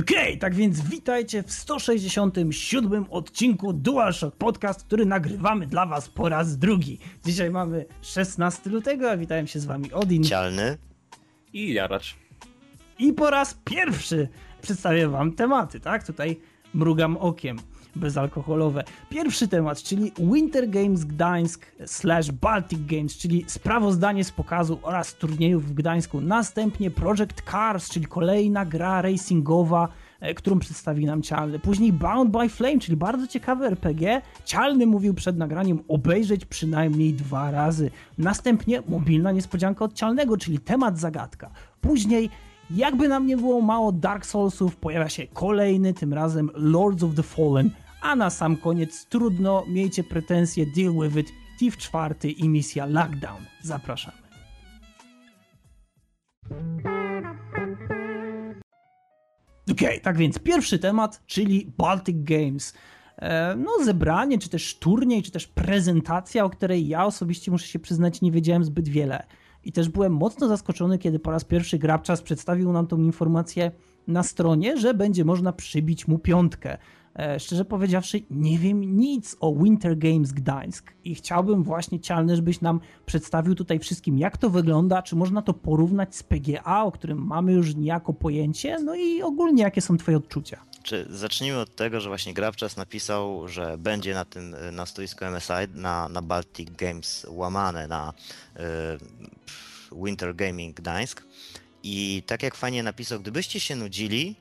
Okej, okay, tak więc witajcie w 167 odcinku DualShock Podcast, który nagrywamy dla was po raz drugi. Dzisiaj mamy 16 lutego, a witają się z wami Odin. Cialny. I Jaracz. I po raz pierwszy przedstawię wam tematy, tak? Tutaj mrugam okiem bezalkoholowe. Pierwszy temat, czyli Winter Games Gdańsk slash Baltic Games, czyli sprawozdanie z pokazu oraz turniejów w Gdańsku. Następnie Project Cars, czyli kolejna gra racingowa, e, którą przedstawi nam Cialny. Później Bound by Flame, czyli bardzo ciekawy RPG. Cialny mówił przed nagraniem obejrzeć przynajmniej dwa razy. Następnie mobilna niespodzianka od Cialnego, czyli temat zagadka. Później jakby nam nie było mało Dark Soulsów, pojawia się kolejny, tym razem Lords of the Fallen, a na sam koniec trudno, miejcie pretensje, deal with it, Thief 4 i misja Lockdown. Zapraszamy. Okej, okay, tak więc pierwszy temat, czyli Baltic Games. E, no, zebranie, czy też turniej, czy też prezentacja, o której ja osobiście muszę się przyznać, nie wiedziałem zbyt wiele. I też byłem mocno zaskoczony, kiedy po raz pierwszy Grabczas przedstawił nam tą informację na stronie, że będzie można przybić mu piątkę. E, szczerze powiedziawszy, nie wiem nic o Winter Games Gdańsk i chciałbym właśnie cialny, żebyś nam przedstawił tutaj wszystkim, jak to wygląda, czy można to porównać z PGA, o którym mamy już niejako pojęcie, no i ogólnie jakie są twoje odczucia. Czy zacznijmy od tego, że właśnie Grabczas napisał, że będzie na tym na stoisku MSI, na, na Baltic Games łamane na y, Winter Gaming Gdańsk. I tak jak fajnie napisał, gdybyście się nudzili,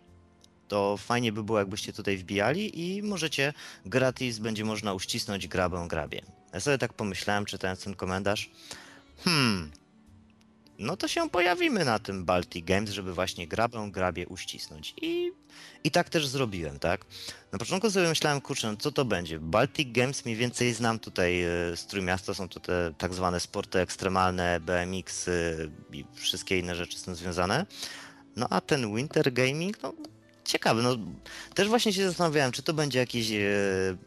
to fajnie by było, jakbyście tutaj wbijali i możecie gratis, będzie można uścisnąć grabę grabie. Ja sobie tak pomyślałem, czytając ten komentarz, hmm, no to się pojawimy na tym Baltic Games, żeby właśnie grabę grabie uścisnąć. I, I tak też zrobiłem, tak? Na początku sobie myślałem, kurczę, co to będzie? Baltic Games mniej więcej znam tutaj e, z Trójmiasta, są to te tak zwane sporty ekstremalne, BMX i wszystkie inne rzeczy z tym związane. No a ten Winter Gaming, no ciekawy. No, też właśnie się zastanawiałem, czy to będzie jakieś e,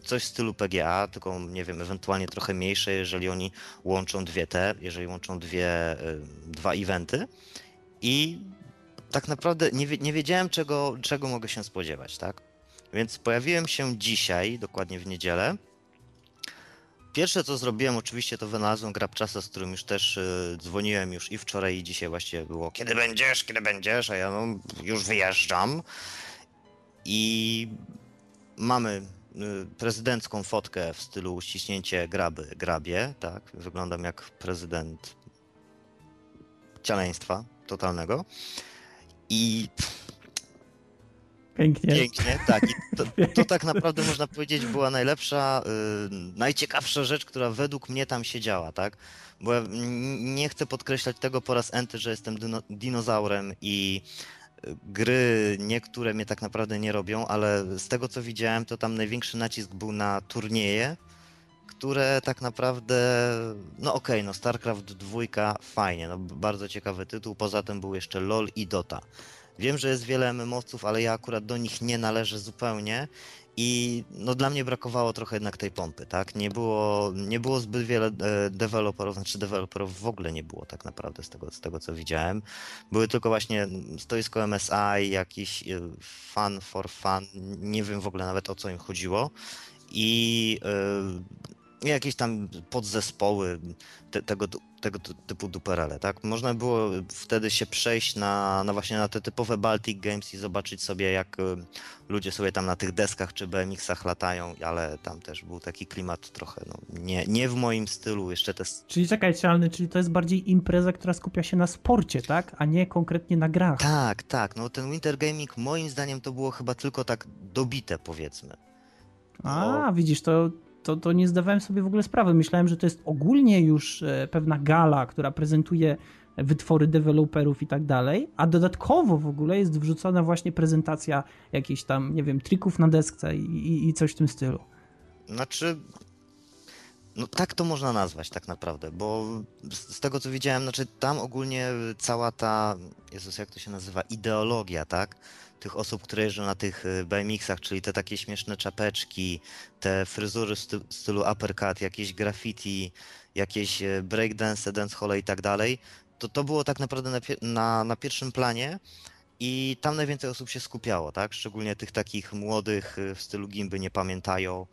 coś w stylu PGA, tylko nie wiem, ewentualnie trochę mniejsze, jeżeli oni łączą dwie te, jeżeli łączą dwie, e, dwa eventy. I tak naprawdę nie, nie wiedziałem, czego, czego mogę się spodziewać, tak? Więc pojawiłem się dzisiaj, dokładnie w niedzielę. Pierwsze co zrobiłem, oczywiście to wynalazłem Grabczasa, z którym już też y, dzwoniłem już i wczoraj i dzisiaj właśnie było kiedy będziesz, kiedy będziesz, a ja no, już wyjeżdżam. I mamy y, prezydencką fotkę w stylu ściśnięcie graby, grabie, tak? Wyglądam jak prezydent cialeństwa totalnego. I Pięknie. Pięknie, tak. I to, to tak naprawdę można powiedzieć była najlepsza, yy, najciekawsza rzecz, która według mnie tam się działa, tak? Bo ja nie chcę podkreślać tego po raz enty, że jestem dino, dinozaurem i gry niektóre mnie tak naprawdę nie robią, ale z tego co widziałem, to tam największy nacisk był na turnieje, które tak naprawdę, no okej, okay, no StarCraft 2 fajnie, no bardzo ciekawy tytuł, poza tym był jeszcze LoL i Dota. Wiem, że jest wiele MMOwców, ale ja akurat do nich nie należę zupełnie i no dla mnie brakowało trochę jednak tej pompy, tak? Nie było, nie było zbyt wiele e, deweloperów, znaczy deweloperów w ogóle nie było tak naprawdę z tego, z tego co widziałem. Były tylko właśnie stoisko MSI, jakiś e, fan for fun, nie wiem w ogóle nawet o co im chodziło. I yy, jakieś tam podzespoły te, tego tego typu duperele, tak? Można było wtedy się przejść na, na właśnie na te typowe Baltic Games i zobaczyć sobie, jak y, ludzie sobie tam na tych deskach czy BMX-ach latają, ale tam też był taki klimat trochę, no, nie, nie w moim stylu, jeszcze te... Czyli czekaj, Cialny, czyli to jest bardziej impreza, która skupia się na sporcie, tak? A nie konkretnie na grach. Tak, tak, no ten Winter Gaming moim zdaniem to było chyba tylko tak dobite, powiedzmy. A, widzisz, to to, to nie zdawałem sobie w ogóle sprawy. Myślałem, że to jest ogólnie już e, pewna gala, która prezentuje wytwory deweloperów i tak dalej, a dodatkowo w ogóle jest wrzucona właśnie prezentacja jakichś tam, nie wiem, trików na desce i, i, coś w tym stylu. Znaczy, no tak to można nazwać tak naprawdę, bo z tego co widziałem, znaczy tam ogólnie cała ta, Jezus, jak to się nazywa, ideologia, tak? Tych osób, które jeżdżą na tych y, BMX-ach, czyli te takie śmieszne czapeczki, te fryzury w stylu uppercut, jakieś graffiti, jakieś y, breakdance, dancehall i tak dalej, to to było tak naprawdę na, na, na pierwszym planie i tam najwięcej osób się skupiało, tak? Szczególnie tych takich młodych w stylu gimby nie pamiętają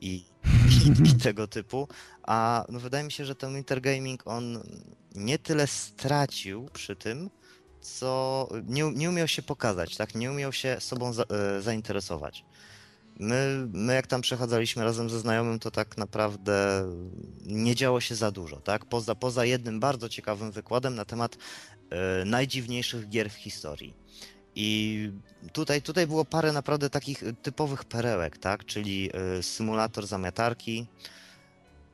i, i, i tego typu. A no wydaje mi się, że ten Intergaming on nie tyle stracił przy tym, co nie, nie umiał się pokazać, tak? Nie umiał się sobą za, e, zainteresować. My, my jak tam przechadzaliśmy razem ze znajomym, to tak naprawdę nie działo się za dużo, tak? Poza, poza jednym bardzo ciekawym wykładem na temat e, najdziwniejszych gier w historii. I tutaj, tutaj było parę naprawdę takich typowych perełek, tak? Czyli e, symulator zamiatarki,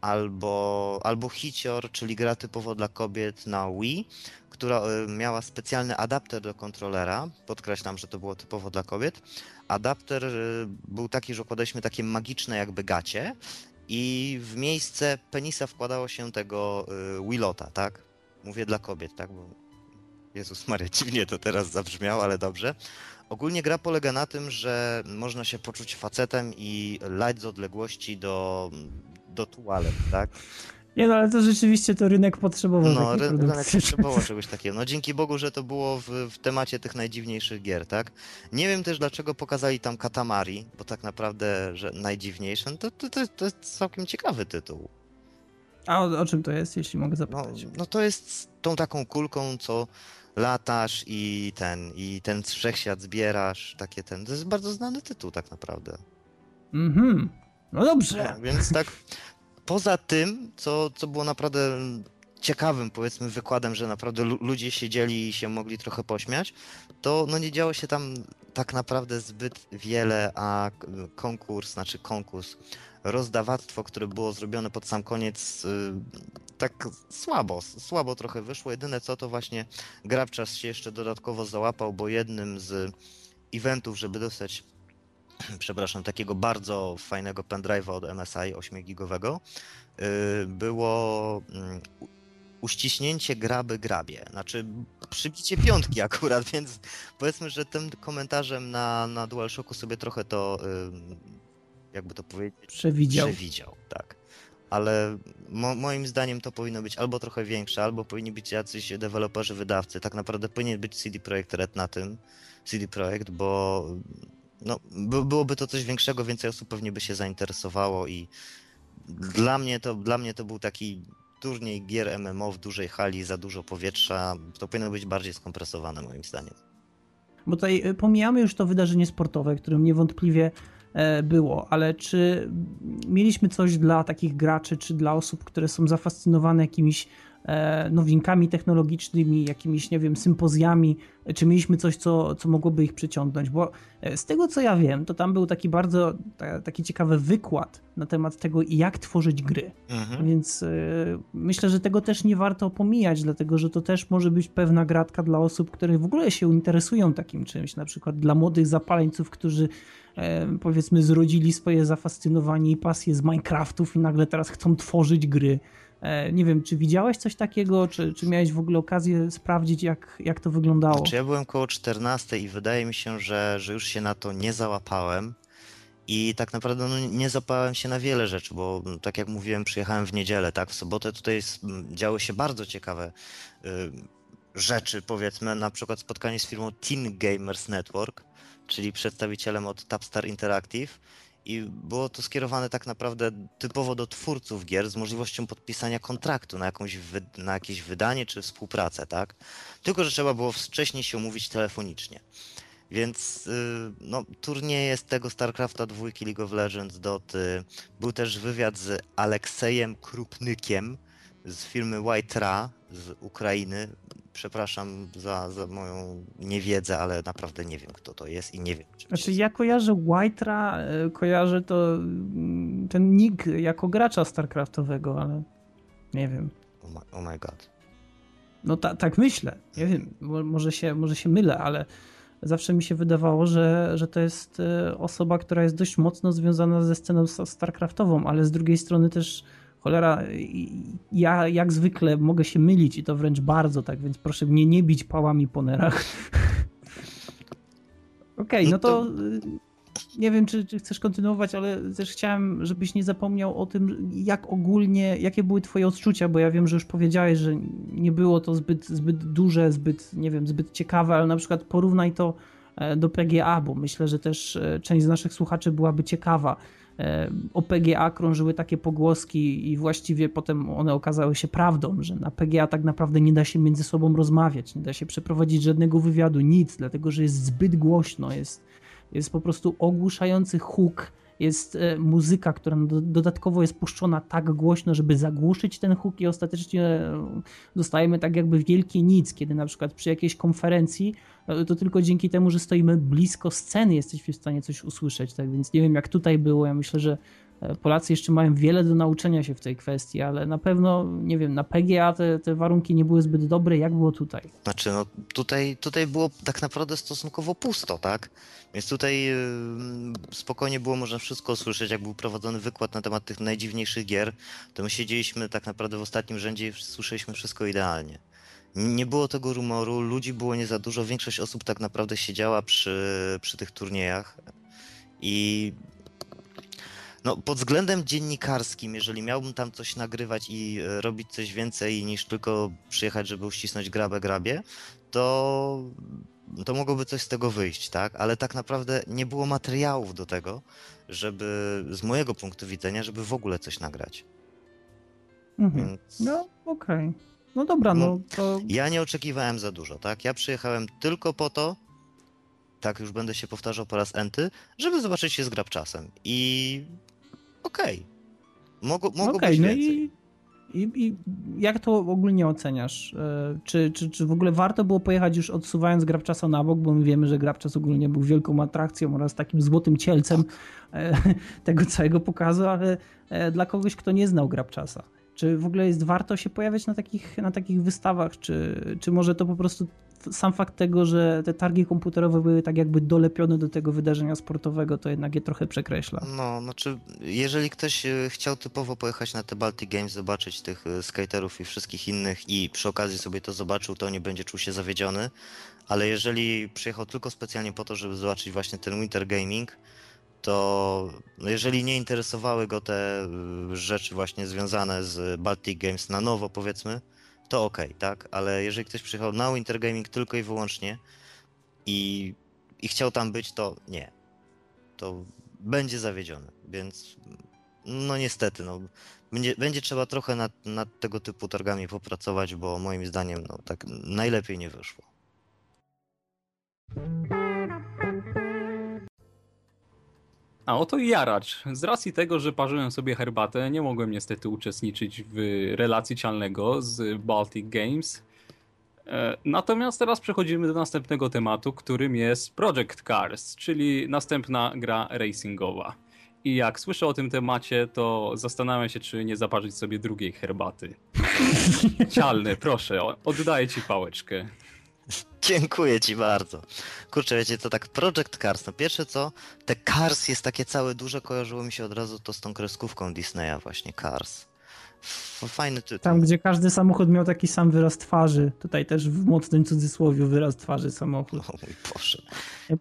albo, albo Hicior, czyli gra typowo dla kobiet na Wii, która e, miała specjalny adapter do kontrolera. Podkreślam, że to było typowo dla kobiet. Adapter e, był taki, że układaliśmy takie magiczne jakby gacie i w miejsce penisa wkładało się tego e, Willota, tak? Mówię dla kobiet, tak? Bo Jezus Maria, dziwnie to teraz zabrzmiało, ale dobrze. Ogólnie gra polega na tym, że można się poczuć facetem i lać z odległości do, do tualet, tak? Nie no, ale to rzeczywiście to rynek potrzebował No, takiej rynek produkcji. potrzebował czegoś takiego. No dzięki Bogu, że to było w, w temacie tych najdziwniejszych gier, tak? Nie wiem też dlaczego pokazali tam Katamari, bo tak naprawdę, że najdziwniejsze, no to, to, to, to jest całkiem ciekawy tytuł. A o, o czym to jest, jeśli mogę No, zapytać? no to jest z tą taką kulką, co latasz i ten, i ten wszechświat zbierasz, takie ten, to jest bardzo znany tytuł tak naprawdę. Mhm. No dobrze. No, więc tak, poza tym, co, co było naprawdę ciekawym, powiedzmy, wykładem, że naprawdę lu- ludzie siedzieli i się mogli trochę pośmiać, to no nie działo się tam tak naprawdę zbyt wiele, a konkurs, znaczy konkurs, rozdawactwo, które było zrobione pod sam koniec, y, tak słabo, słabo trochę wyszło. Jedyne co to właśnie Grabczas się jeszcze dodatkowo załapał, bo jednym z eventów, żeby dostać przepraszam, takiego bardzo fajnego pendrive'a od MSI 8-gigowego y, było mm, uściśnięcie graby grabie. Znaczy przybicie piątki akurat, więc powiedzmy, że tym komentarzem na, na DualShocku sobie trochę to y, jakby to powiedzieć Przewidział. przewidział, tak. Ale mo, moim zdaniem to powinno być albo trochę większe, albo powinni być jacyś deweloperzy, wydawcy. Tak naprawdę powinien być CD Projekt Red na tym, CD Projekt, bo no, by, byłoby to coś większego, więcej osób pewnie by się zainteresowało i dla mnie to, dla mnie to był taki turniej gier MMO w dużej hali, za dużo powietrza. To powinno być bardziej skompresowane moim zdaniem. Bo tutaj y, pomijamy już to wydarzenie sportowe, którym niewątpliwie e, było, ale czy mieliśmy coś dla takich graczy, czy dla osób, które są zafascynowane jakimiś nowinkami technologicznymi, jakimiś, nie wiem, sympozjami, czy mieliśmy coś, co, co mogłoby ich przyciągnąć? Bo e, z tego, co ja wiem, to tam był taki bardzo ta, taki ciekawy wykład na temat tego, jak tworzyć gry. Mhm. Więc y, myślę, że tego też nie warto pomijać, dlatego że to też może być pewna gratka dla osób, które w ogóle się interesują takim czymś, na przykład dla młodych zapaleńców, którzy e, powiedzmy zrodzili swoje zafascynowanie i pasję z Minecraftów i nagle teraz chcą tworzyć gry. E, nie wiem, czy widziałeś coś takiego, czy, czy miałeś w ogóle okazję sprawdzić, jak, jak to wyglądało? Znaczy ja byłem koło 14 i wydaje mi się, że, że już się na to nie załapałem. I tak naprawdę no, nie zapałem się na wiele rzeczy, bo tak jak mówiłem, przyjechałem w niedzielę, tak? W sobotę tutaj działy się bardzo ciekawe y, rzeczy, powiedzmy, na przykład spotkanie z firmą Teen Gamers Network, czyli przedstawicielem od Tapstar Interactive. I było to skierowane tak naprawdę typowo do twórców gier z możliwością podpisania kontraktu na, jakąś na jakieś wydanie czy współpracę, tak? Tylko, że trzeba było wcześniej się umówić telefonicznie. Więc y, no, turnieje z tego StarCrafta 2 League of Legends Doty. Był też wywiad z Aleksejem Krupnykiem z firmy White z Ukrainy. Przepraszam za, za moją niewiedzę, ale naprawdę nie wiem kto to jest i nie wiem. Czy Znaczy ja kojarzę Whitera, e, kojarzę to mm, ten nick jako gracza StarCraftowego, ale nie wiem. Oh my, oh my god. No ta, tak myślę, nie wiem, mo- może się, może się mylę, ale zawsze mi się wydawało, że, że to jest e, osoba, która jest dość mocno związana ze sceną StarCraftową, ale z drugiej strony też cholera, ja jak zwykle mogę się mylić i to wręcz bardzo, tak więc proszę mnie nie bić pałami po nerach. Okej, no to y, nie wiem, czy, czy, chcesz kontynuować, ale też chciałem, żebyś nie zapomniał o tym, jak ogólnie, jakie były twoje odczucia, bo ja wiem, że już powiedziałeś, że nie było to zbyt, zbyt duże, zbyt, nie wiem, zbyt ciekawe, ale na przykład porównaj to e, do PGA, bo myślę, że też e, część z naszych słuchaczy byłaby ciekawa. E, o PGA krążyły takie pogłoski i właściwie potem one okazały się prawdą, że na PGA tak naprawdę nie da się między sobą rozmawiać, nie da się przeprowadzić żadnego wywiadu, nic, dlatego że jest zbyt głośno, jest jest po prostu ogłuszający huk, jest e, muzyka, która dodatkowo jest puszczona tak głośno, żeby zagłuszyć ten huk i ostatecznie e, dostajemy tak jakby wielkie nic, kiedy na przykład przy jakiejś konferencji to tylko dzięki temu, że stoimy blisko sceny jesteśmy w stanie coś usłyszeć, tak więc nie wiem jak tutaj było, ja myślę, że E, Polacy jeszcze mają wiele do nauczenia się w tej kwestii, ale na pewno, nie wiem, na PGA te, te warunki nie były zbyt dobre. Jak było tutaj? Znaczy, no tutaj, tutaj było tak naprawdę stosunkowo pusto, tak? Więc tutaj yy, spokojnie było można wszystko usłyszeć. Jak był prowadzony wykład na temat tych najdziwniejszych gier, to my siedzieliśmy tak naprawdę w ostatnim rzędzie i słyszeliśmy wszystko idealnie. Nie było tego rumoru, ludzi było nie za dużo, większość osób tak naprawdę siedziała przy, przy tych turniejach i no, pod względem dziennikarskim, jeżeli miałbym tam coś nagrywać i e, robić coś więcej niż tylko przyjechać, żeby uścisnąć grabę grabie, to, to mogłoby coś z tego wyjść, tak? Ale tak naprawdę nie było materiałów do tego, żeby z mojego punktu widzenia, żeby w ogóle coś nagrać. Mhm. Więc... No, okej. Okay. No dobra, no, no to... Ja nie oczekiwałem za dużo, tak? Ja przyjechałem tylko po to, tak już będę się powtarzał po raz enty, żeby zobaczyć się z grabczasem. I okej. Okay. Mogło, mogło okay, być no i, i, I, jak to ogólnie oceniasz? E, czy, czy, czy w ogóle warto było pojechać już odsuwając Grabczasa na bok, bo my wiemy, że Grabczas ogólnie był wielką atrakcją oraz takim złotym cielcem tak. tego całego pokazu, ale e, dla kogoś, kto nie znał Grabczasa. Czy w ogóle jest warto się pojawiać na takich, na takich wystawach, czy, czy może to po prostu sam fakt tego, że te targi komputerowe były tak jakby dolepione do tego wydarzenia sportowego, to jednak je trochę przekreśla. No, znaczy, jeżeli ktoś e, chciał typowo pojechać na te Baltic Games, zobaczyć tych e, skaterów i wszystkich innych i przy okazji sobie to zobaczył, to nie będzie czuł się zawiedziony, ale jeżeli przyjechał tylko specjalnie po to, żeby zobaczyć właśnie ten Winter Gaming, to no jeżeli nie interesowały go te e, rzeczy właśnie związane z Baltic Games na nowo, powiedzmy, to ok, tak? Ale jeżeli ktoś przyjechał na Winter Gaming tylko i wyłącznie i, i chciał tam być, to nie. To będzie zawiedziony, więc no niestety, no, będzie, będzie trzeba trochę nad, nad tego typu targami popracować, bo moim zdaniem no, tak najlepiej nie wyszło. A oto jaracz. Z racji tego, że parzyłem sobie herbatę, nie mogłem niestety uczestniczyć w relacji cialnego z Baltic Games. E, natomiast teraz przechodzimy do następnego tematu, którym jest Project Cars, czyli następna gra racingowa. I jak słyszę o tym temacie, to zastanawiam się, czy nie zaparzyć sobie drugiej herbaty. Cialny, proszę, oddaję ci pałeczkę. Dziękuję ci bardzo. Kurczę, wiecie, to tak Project Cars. No pierwsze co, te Cars jest takie całe duże, kojarzyło mi się od razu to z tą kreskówką Disneya właśnie, Cars. Fajny tytuł. Tam, gdzie każdy samochód miał taki sam wyraz twarzy. Tutaj też w mocnym cudzysłowie wyraz twarzy samochód. O mój Boże.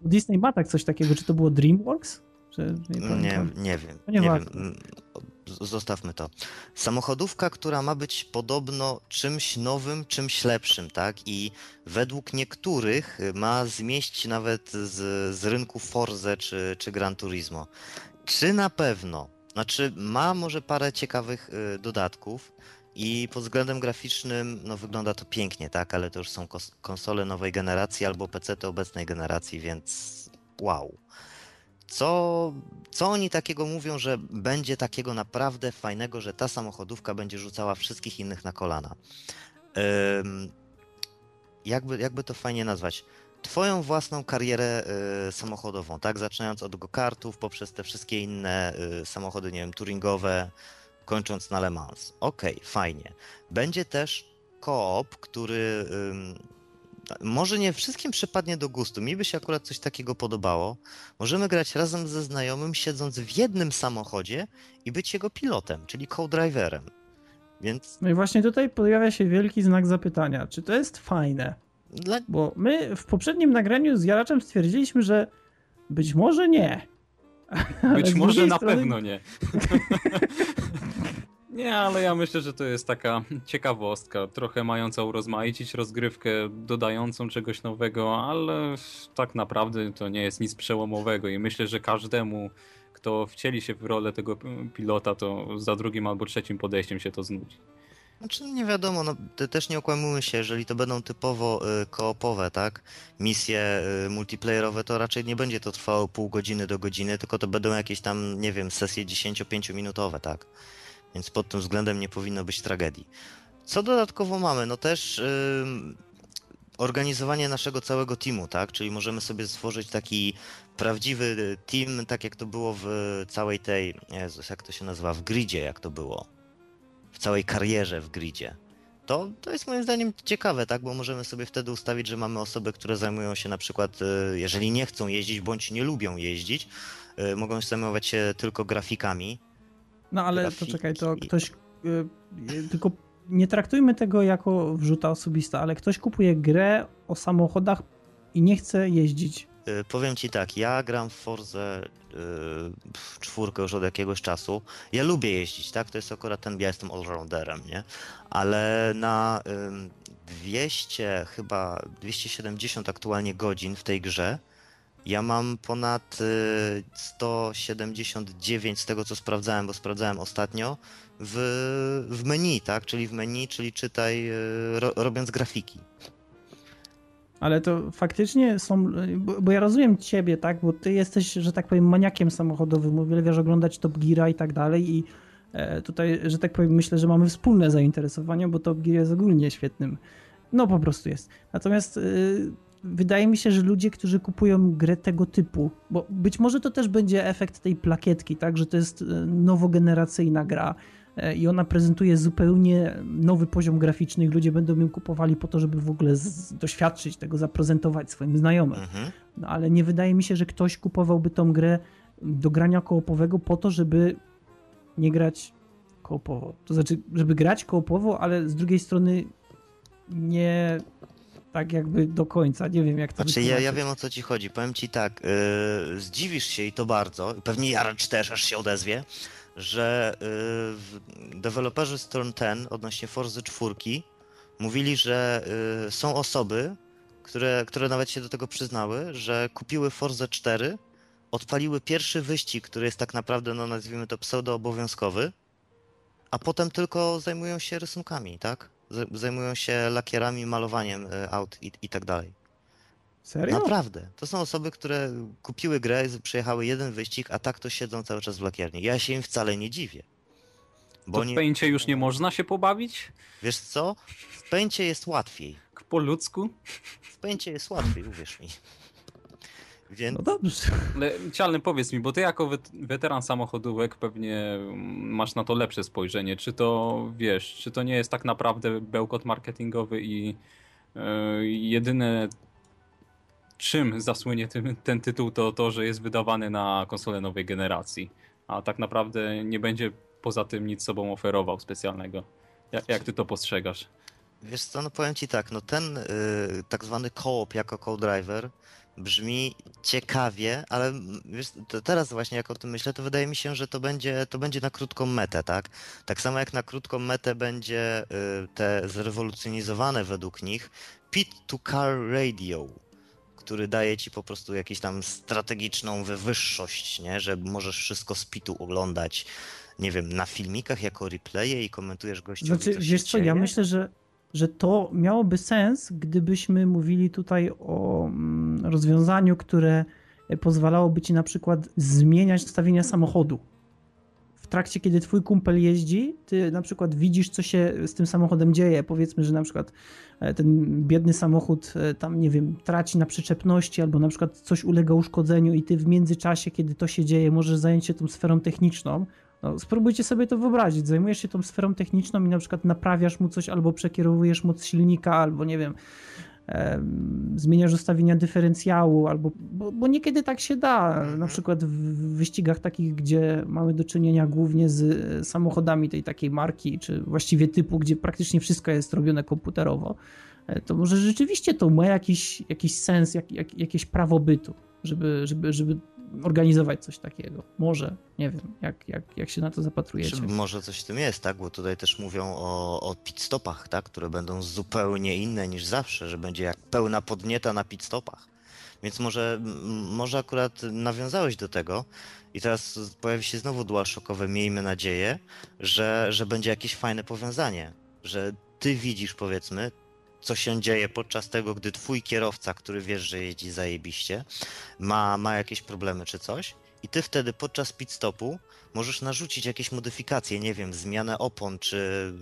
Disney ma tak coś takiego. Czy to było DreamWorks? nie, nie, nie wiem. Nie, nie wiem zostawmy to. Samochodówka, która ma być podobno czymś nowym, czymś lepszym, tak? I według niektórych ma zmieścić nawet z, z rynku Forze czy, czy Gran Turismo. Czy na pewno? Znaczy, ma może parę ciekawych y, dodatków i pod względem graficznym no, wygląda to pięknie, tak? Ale to już są konsole nowej generacji albo PC obecnej generacji, więc wow. Co, co oni takiego mówią, że będzie takiego naprawdę fajnego, że ta samochodówka będzie rzucała wszystkich innych na kolana? Um, jakby, jakby to fajnie nazwać? Twoją własną karierę y, samochodową, tak? Zaczynając od go-kartów, poprzez te wszystkie inne y, samochody, nie wiem, touringowe, kończąc na Le Mans. Okej, okay, fajnie. Będzie też koop, który może nie wszystkim przypadnie do gustu. Mi by się akurat coś takiego podobało. Możemy grać razem ze znajomym, siedząc w jednym samochodzie i być jego pilotem, czyli co-driverem. Więc... No i właśnie tutaj pojawia się wielki znak zapytania. Czy to jest fajne? Dla... Bo my w poprzednim nagraniu z Jaraczem stwierdziliśmy, że być może nie. Być może na strony... pewno nie. Nie, ale ja myślę, że to jest taka ciekawostka, trochę mająca urozmaicić rozgrywkę, dodającą czegoś nowego, ale tak naprawdę to nie jest nic przełomowego i myślę, że każdemu, kto wcieli się w rolę tego pilota, to za drugim albo trzecim podejściem się to znudzi. Znaczy nie wiadomo, no, też nie okłamujmy się, jeżeli to będą typowo y, koopowe, tak, misje y, multiplayerowe, to raczej nie będzie to trwało pół godziny do godziny, tylko to będą jakieś tam, nie wiem, sesje 10-5 minutowe, tak. Więc pod tym względem nie powinno być tragedii. Co dodatkowo mamy? No też yy, organizowanie naszego całego teamu, tak? Czyli możemy sobie stworzyć taki prawdziwy team, tak jak to było w całej tej, Jezus, jak to się nazywa, w gridzie, jak to było. W całej karierze w gridzie. To, to jest moim zdaniem ciekawe, tak? Bo możemy sobie wtedy ustawić, że mamy osoby, które zajmują się na przykład, y, jeżeli nie chcą jeździć bądź nie lubią jeździć, y, mogą zajmować się tylko grafikami, no ale to czekaj, to ktoś. Yy, tylko nie traktujmy tego jako wrzuta osobista, ale ktoś kupuje grę o samochodach i nie chce jeździć. Yy, powiem ci tak, ja gram w Forze yy, czwórkę już od jakiegoś czasu. Ja lubię jeździć, tak? To jest akurat ten, ja jestem allrounderem, nie? Ale na 200, chyba 270 aktualnie godzin w tej grze, ja mam ponad 179 y, z tego, co sprawdzałem, bo sprawdzałem ostatnio, w, w menu, tak? Czyli w menu, czyli czytaj, y, ro, robiąc grafiki. Ale to faktycznie są, bo, bo, ja rozumiem ciebie, tak? Bo ty jesteś, że tak powiem, maniakiem samochodowym, uwielbiasz oglądać Top Gear i tak dalej i e, tutaj, że tak powiem, myślę, że mamy wspólne zainteresowania, bo Top Gear jest ogólnie świetnym. No po prostu jest. Natomiast y, wydaje mi się, że ludzie, którzy kupują grę tego typu, bo być może to też będzie efekt tej plakietki, tak, że to jest e, nowogeneracyjna gra e, i ona prezentuje zupełnie nowy poziom graficzny i ludzie będą ją kupowali po to, żeby w ogóle doświadczyć tego, zaprezentować swoim znajomym. Mhm. No ale nie wydaje mi się, że ktoś kupowałby tą grę do grania koopowego po to, żeby nie grać koopowo. To znaczy, żeby grać koopowo, ale z drugiej strony nie tak jakby do końca. Nie wiem, jak to Znaczy, ja, ja wiem o co ci chodzi. Powiem ci tak, yy, zdziwisz się i to bardzo, pewnie Jaracz też aż się odezwie, że yy, deweloperzy Storm 10 odnośnie Forza 4 mówili, że yy, są osoby, które, które nawet się do tego przyznały, że kupiły Forza 4, odpaliły pierwszy wyścig, który jest tak naprawdę, no nazwijmy to pseudo-obowiązkowy, a potem tylko zajmują się rysunkami, tak? Zajmują się lakierami, malowaniem e, aut i, i tak dalej. Serio? Naprawdę. To są osoby, które kupiły grę, przejechały jeden wyścig, a tak to siedzą cały czas w lakierni. Ja się im wcale nie dziwię. Bo to w pęcie już nie można się pobawić? Wiesz co? W pęcie jest łatwiej. Po ludzku? W pęcie jest łatwiej, uwierz mi. Więc... No dobrze. Ale Cialny, powiedz mi, bo ty jako weteran samochodówek pewnie masz na to lepsze spojrzenie. Czy to, wiesz, czy to nie jest tak naprawdę bełkot marketingowy i yy, jedyne czym zasłynie ten, ten tytuł to to, że jest wydawany na konsolę nowej generacji, a tak naprawdę nie będzie poza tym nic sobą oferował specjalnego. Jak, jak ty to postrzegasz? Wiesz co, no powiem ci tak, no ten yy, tak zwany co-op jako co-driver brzmi ciekawie, ale wiesz, teraz właśnie jak o tym myślę, to wydaje mi się, że to będzie, to będzie na krótką metę, tak? Tak samo jak na krótką metę będzie y, te zrewolucjonizowane według nich Pit to Car Radio, który daje ci po prostu jakąś tam strategiczną wywyższość, nie? Że możesz wszystko z pitu oglądać, nie wiem, na filmikach jako replaye i komentujesz gości. Znaczy, wiesz co, ja myślę, że że to miałoby sens, gdybyśmy mówili tutaj o mm, rozwiązaniu, które pozwalałoby ci na przykład zmieniać ustawienia samochodu. W trakcie, kiedy twój kumpel jeździ, ty na przykład widzisz, co się z tym samochodem dzieje. Powiedzmy, że na przykład e, ten biedny samochód e, tam, nie wiem, traci na przyczepności, albo na przykład coś ulega uszkodzeniu, i ty w międzyczasie, kiedy to się dzieje, możesz zająć się tą sferą techniczną, no, spróbujcie sobie to wyobrazić. Zajmujesz się tą sferą techniczną i na przykład naprawiasz mu coś, albo przekierowujesz moc silnika, albo nie wiem, e, zmieniasz ustawienia dyferencjału, albo, bo, bo, niekiedy tak się da. Na mhm. przykład w wyścigach takich, gdzie mamy do czynienia głównie z samochodami tej takiej marki, czy właściwie typu, gdzie praktycznie wszystko jest robione komputerowo, e, to może rzeczywiście to ma jakiś, jakiś sens, jak, jak, jakieś prawo bytu, żeby, żeby, żeby organizować coś takiego. Może, nie wiem, jak, jak, jak się na to zapatrujecie. Może coś w tym jest, tak? Bo tutaj też mówią o, o pit stopach, tak? Które będą zupełnie inne niż zawsze, że będzie jak pełna podnieta na pit stopach. Więc może, może akurat nawiązałeś do tego i teraz pojawi się znowu DualShockowe, miejmy nadzieję, że, że będzie jakieś fajne powiązanie, że ty widzisz powiedzmy co się dzieje podczas tego, gdy twój kierowca, który wiesz, że jeździ zajebiście, ma, ma jakieś problemy czy coś i ty wtedy podczas pit stopu możesz narzucić jakieś modyfikacje, nie wiem, zmianę opon, czy,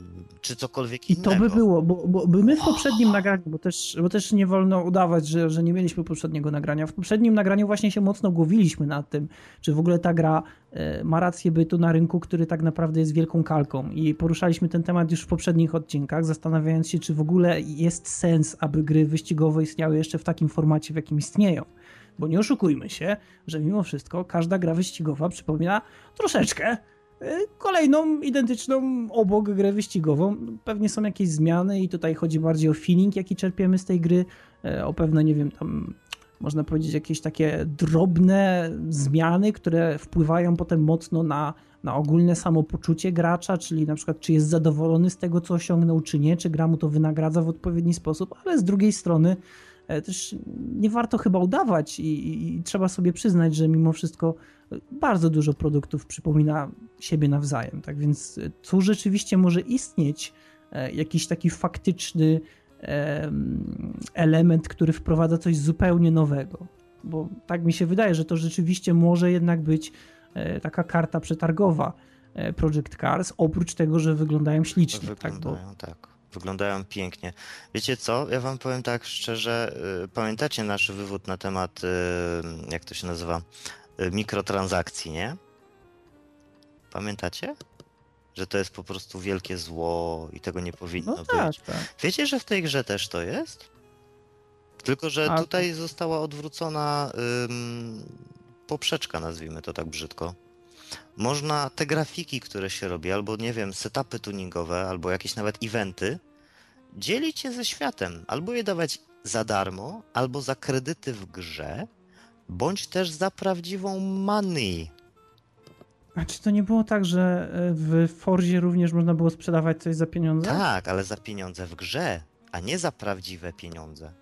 czy cokolwiek I innego. to by było, bo, bo my w poprzednim nagraniu, bo też, bo też nie wolno udawać, że, że nie mieliśmy poprzedniego nagrania. W poprzednim nagraniu właśnie się mocno głowiliśmy nad tym, czy w ogóle ta gra e, ma rację bytu na rynku, który tak naprawdę jest wielką kalką. I poruszaliśmy ten temat już w poprzednich odcinkach, zastanawiając się, czy w ogóle jest sens, aby gry wyścigowe istniały jeszcze w takim formacie, w jakim istnieją. Bo nie oszukujmy się, że mimo wszystko każda gra wyścigowa przypomina troszeczkę y, kolejną identyczną obok grę wyścigową. Pewnie są jakieś zmiany i tutaj chodzi bardziej o feeling, jaki czerpiemy z tej gry, y, o pewne, nie wiem, tam można powiedzieć jakieś takie drobne zmiany, które wpływają potem mocno na, na ogólne samopoczucie gracza, czyli na przykład czy jest zadowolony z tego, co osiągnął, czy nie, czy gra mu to wynagradza w odpowiedni sposób, ale z drugiej strony też nie warto chyba udawać i, i, i, trzeba sobie przyznać, że mimo wszystko bardzo dużo produktów przypomina siebie nawzajem. Tak więc e, tu rzeczywiście może istnieć e, jakiś taki faktyczny element, który wprowadza coś zupełnie nowego. Bo tak mi się wydaje, że to rzeczywiście może jednak być taka karta przetargowa Project Cars, oprócz tego, że wyglądają ślicznie. Wyglądają, tak. Bo... tak wyglądają pięknie. Wiecie co? Ja wam powiem tak szczerze, y, pamiętacie nasz wywód na temat, y, jak to się nazywa, y, mikrotransakcji, nie? Pamiętacie? Że to jest po prostu wielkie zło i tego nie powinno no tak, być. Tak. Wiecie, że w tej grze też to jest? Tylko, że A, tutaj została odwrócona ym, poprzeczka, nazwijmy to tak brzydko można te grafiki, które się robi, albo nie wiem, setupy tuningowe, albo jakieś nawet eventy, dzielić je ze światem, albo je dawać za darmo, albo za kredyty w grze, bądź też za prawdziwą money. A czy to nie było tak, że e, w Forzie również można było sprzedawać coś za pieniądze? Tak, ale za pieniądze w grze, a nie za prawdziwe pieniądze.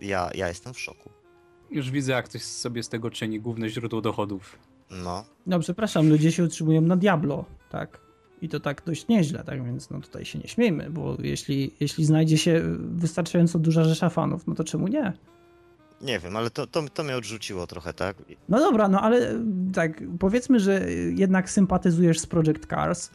Ja, ja jestem w szoku. Już widzę, jak ktoś sobie z tego czyni główne źródło dochodów. No. No przepraszam, ludzie się utrzymują na Diablo, tak? I to tak dość nieźle, tak więc no tutaj się nie śmiejmy, bo jeśli, jeśli znajdzie się wystarczająco duża rzesza fanów, no to czemu nie? Nie wiem, ale to, to, to mnie odrzuciło trochę, tak? No dobra, no ale tak, powiedzmy, że jednak sympatyzujesz z Project Cars,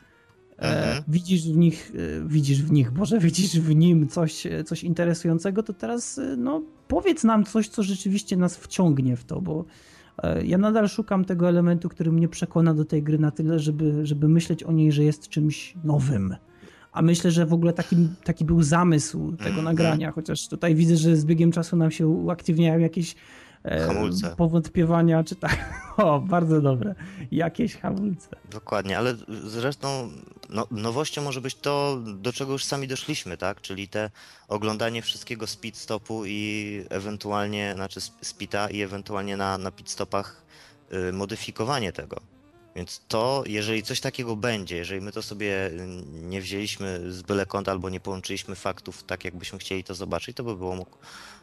e, mhm. widzisz w nich, e, widzisz w nich, Boże, widzisz w nim coś, coś interesującego, to teraz e, no powiedz nam coś, co rzeczywiście nas wciągnie w to, bo E, ja nadal szukam tego elementu, który mnie przekona do tej gry na tyle, żeby, żeby myśleć o niej, że jest czymś nowym. A myślę, że w ogóle taki, taki był zamysł tego nagrania, chociaż tutaj widzę, że z biegiem czasu nam się uaktywniają jakieś e, hamulce. powątpiewania, czy tak. O, bardzo dobre. Jakieś hamulce. Dokładnie, ale zresztą no, nowością może być to, do czego już sami doszliśmy, tak? Czyli te oglądanie wszystkiego z pit stopu i ewentualnie, znaczy spita i ewentualnie na, na pit stopach y, modyfikowanie tego. Więc to, jeżeli coś takiego będzie, jeżeli my to sobie nie wzięliśmy z byle kąta albo nie połączyliśmy faktów tak, jakbyśmy chcieli to zobaczyć, to by było,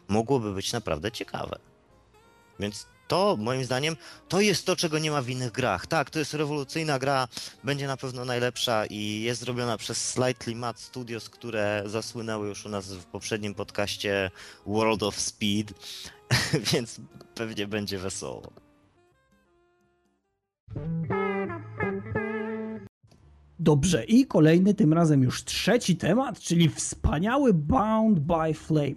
mogłoby być naprawdę ciekawe. Więc to moim zdaniem to jest to, czego nie ma w innych grach. Tak, to jest rewolucyjna gra, będzie na pewno najlepsza i jest zrobiona przez Slightly Mad Studios, które zasłynęły już u nas w poprzednim podcaście World of Speed, więc pewnie będzie wesoło. Dobrze, i kolejny, tym razem już trzeci temat, czyli wspaniały Bound by Flame.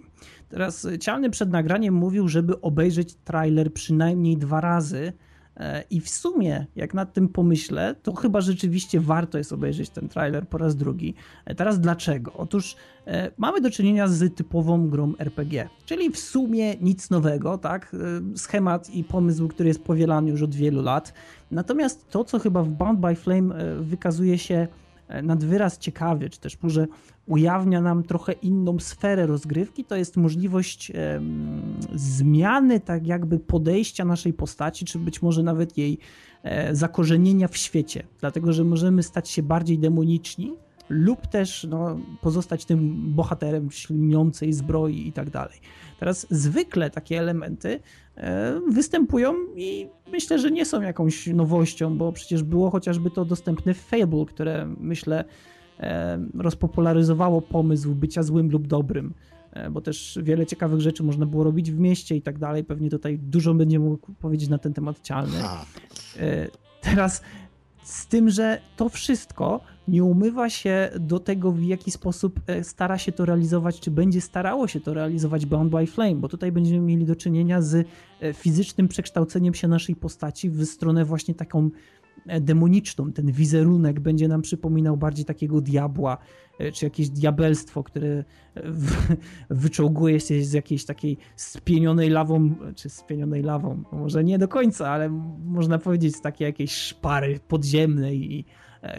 Teraz e, Cialny przed nagraniem mówił, żeby obejrzeć trailer przynajmniej dwa razy. E, I w sumie, jak nad tym pomyślę, to chyba rzeczywiście warto jest obejrzeć ten trailer po raz drugi. E, teraz dlaczego? Otóż e, mamy do czynienia z typową grą RPG, czyli w sumie nic nowego, tak? E, schemat i pomysł, który jest powielany już od wielu lat. Natomiast to, co chyba w Bound by Flame wykazuje się nad wyraz ciekawy, czy też może ujawnia nam trochę inną sferę rozgrywki, to jest możliwość zmiany tak jakby podejścia naszej postaci, czy być może nawet jej e, zakorzenienia w świecie, dlatego że możemy stać się bardziej demoniczni lub też no, pozostać tym bohaterem śliniącej zbroi i tak dalej. Teraz zwykle takie elementy e, występują i myślę, że nie są jakąś nowością, bo przecież było chociażby to dostępne w Fable, które myślę rozpopularyzowało pomysł bycia złym lub dobrym e, bo też wiele ciekawych rzeczy można było robić w mieście i tak dalej. Pewnie tutaj dużo będzie mógł powiedzieć na ten temat cialny. Teraz z tym, że to wszystko nie umywa się do tego, w jaki sposób e, stara się to realizować, czy będzie starało się to realizować Bound by Flame, bo tutaj będziemy mieli do czynienia z e, fizycznym przekształceniem się naszej postaci w stronę właśnie taką e, demoniczną. Ten wizerunek będzie nam przypominał bardziej takiego diabła, czy jakieś diabelstwo, które wyczołguje się z jakiejś takiej spienionej lawą, czy spienionej lawą, może nie do końca, ale można powiedzieć z takiej jakiejś szpary podziemnej i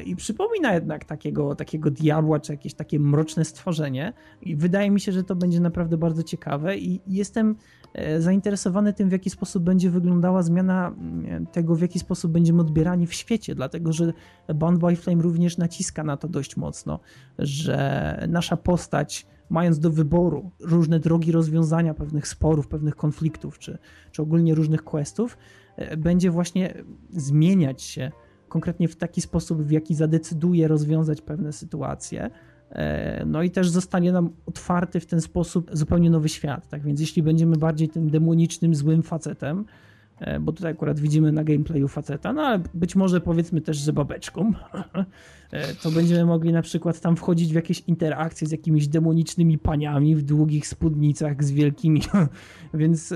i przypomina jednak takiego, takiego diabła, czy jakieś takie mroczne stworzenie. I wydaje mi się, że to będzie naprawdę bardzo ciekawe i jestem e, zainteresowany tym, w jaki sposób będzie wyglądała zmiana mm, tego, w jaki sposób będziemy odbierani w świecie, dlatego że Bound by Flame również naciska na to dość mocno, że nasza postać mając do wyboru różne drogi rozwiązania pewnych sporów, pewnych konfliktów, czy, czy ogólnie różnych questów, e, będzie właśnie zmieniać się konkretnie w taki sposób, w jaki zadecyduje rozwiązać pewne sytuacje. E, no i też zostanie nam otwarty w ten sposób zupełnie nowy świat. Tak więc jeśli będziemy bardziej tym demonicznym, złym facetem, e, bo tutaj akurat widzimy na gameplayu faceta, no ale być może powiedzmy też, że babeczką, e, to będziemy mogli na przykład tam wchodzić w jakieś interakcje z jakimiś demonicznymi paniami w długich spódnicach z wielkimi, więc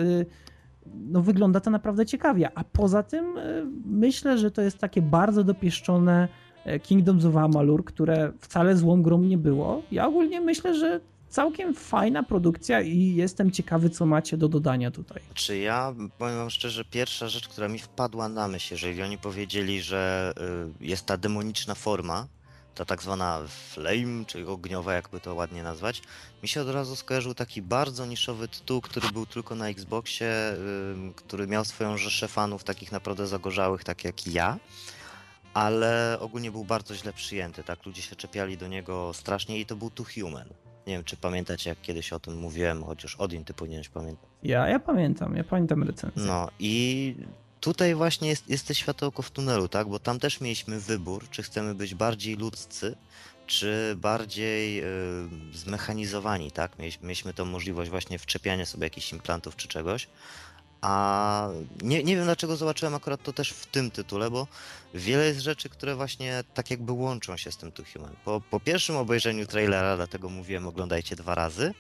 no wygląda to naprawdę ciekawie. A poza tym e, myślę, że to jest takie bardzo dopieszczone e, Kingdoms of Amalur, które wcale złą grą nie było. Ja ogólnie myślę, że całkiem fajna produkcja i jestem ciekawy, co macie do dodania tutaj. Czy ja powiem wam szczerze, pierwsza rzecz, która mi wpadła na myśl, jeżeli oni powiedzieli, że y, jest ta demoniczna forma, ta tak zwana flame, czy ogniowa, jakby to ładnie nazwać, mi się od razu skojarzył taki bardzo niszowy tytuł, który był tylko na Xboxie, który miał swoją rzeszę fanów takich naprawdę zagorzałych, tak jak ja, ale ogólnie był bardzo źle przyjęty, tak, ludzie się czepiali do niego strasznie i to był Too Human. Nie wiem, czy pamiętacie, jak kiedyś o tym mówiłem, chociaż Odin ty powinieneś pamiętać. Ja, ja pamiętam, ja pamiętam recenzję. No i tutaj właśnie jest, jest te światełko w tunelu, tak? Bo tam też mieliśmy wybór, czy chcemy być bardziej ludzcy, czy bardziej yy, zmechanizowani, tak? Mieliśmy, mieliśmy tą możliwość właśnie wczepiania sobie jakichś implantów czy czegoś. A nie, nie wiem dlaczego zobaczyłem akurat to też w tym tytule, bo wiele jest rzeczy, które właśnie tak jakby łączą się z tym Two Human. Po, po pierwszym obejrzeniu trailera, dlatego mówiłem oglądajcie dwa razy,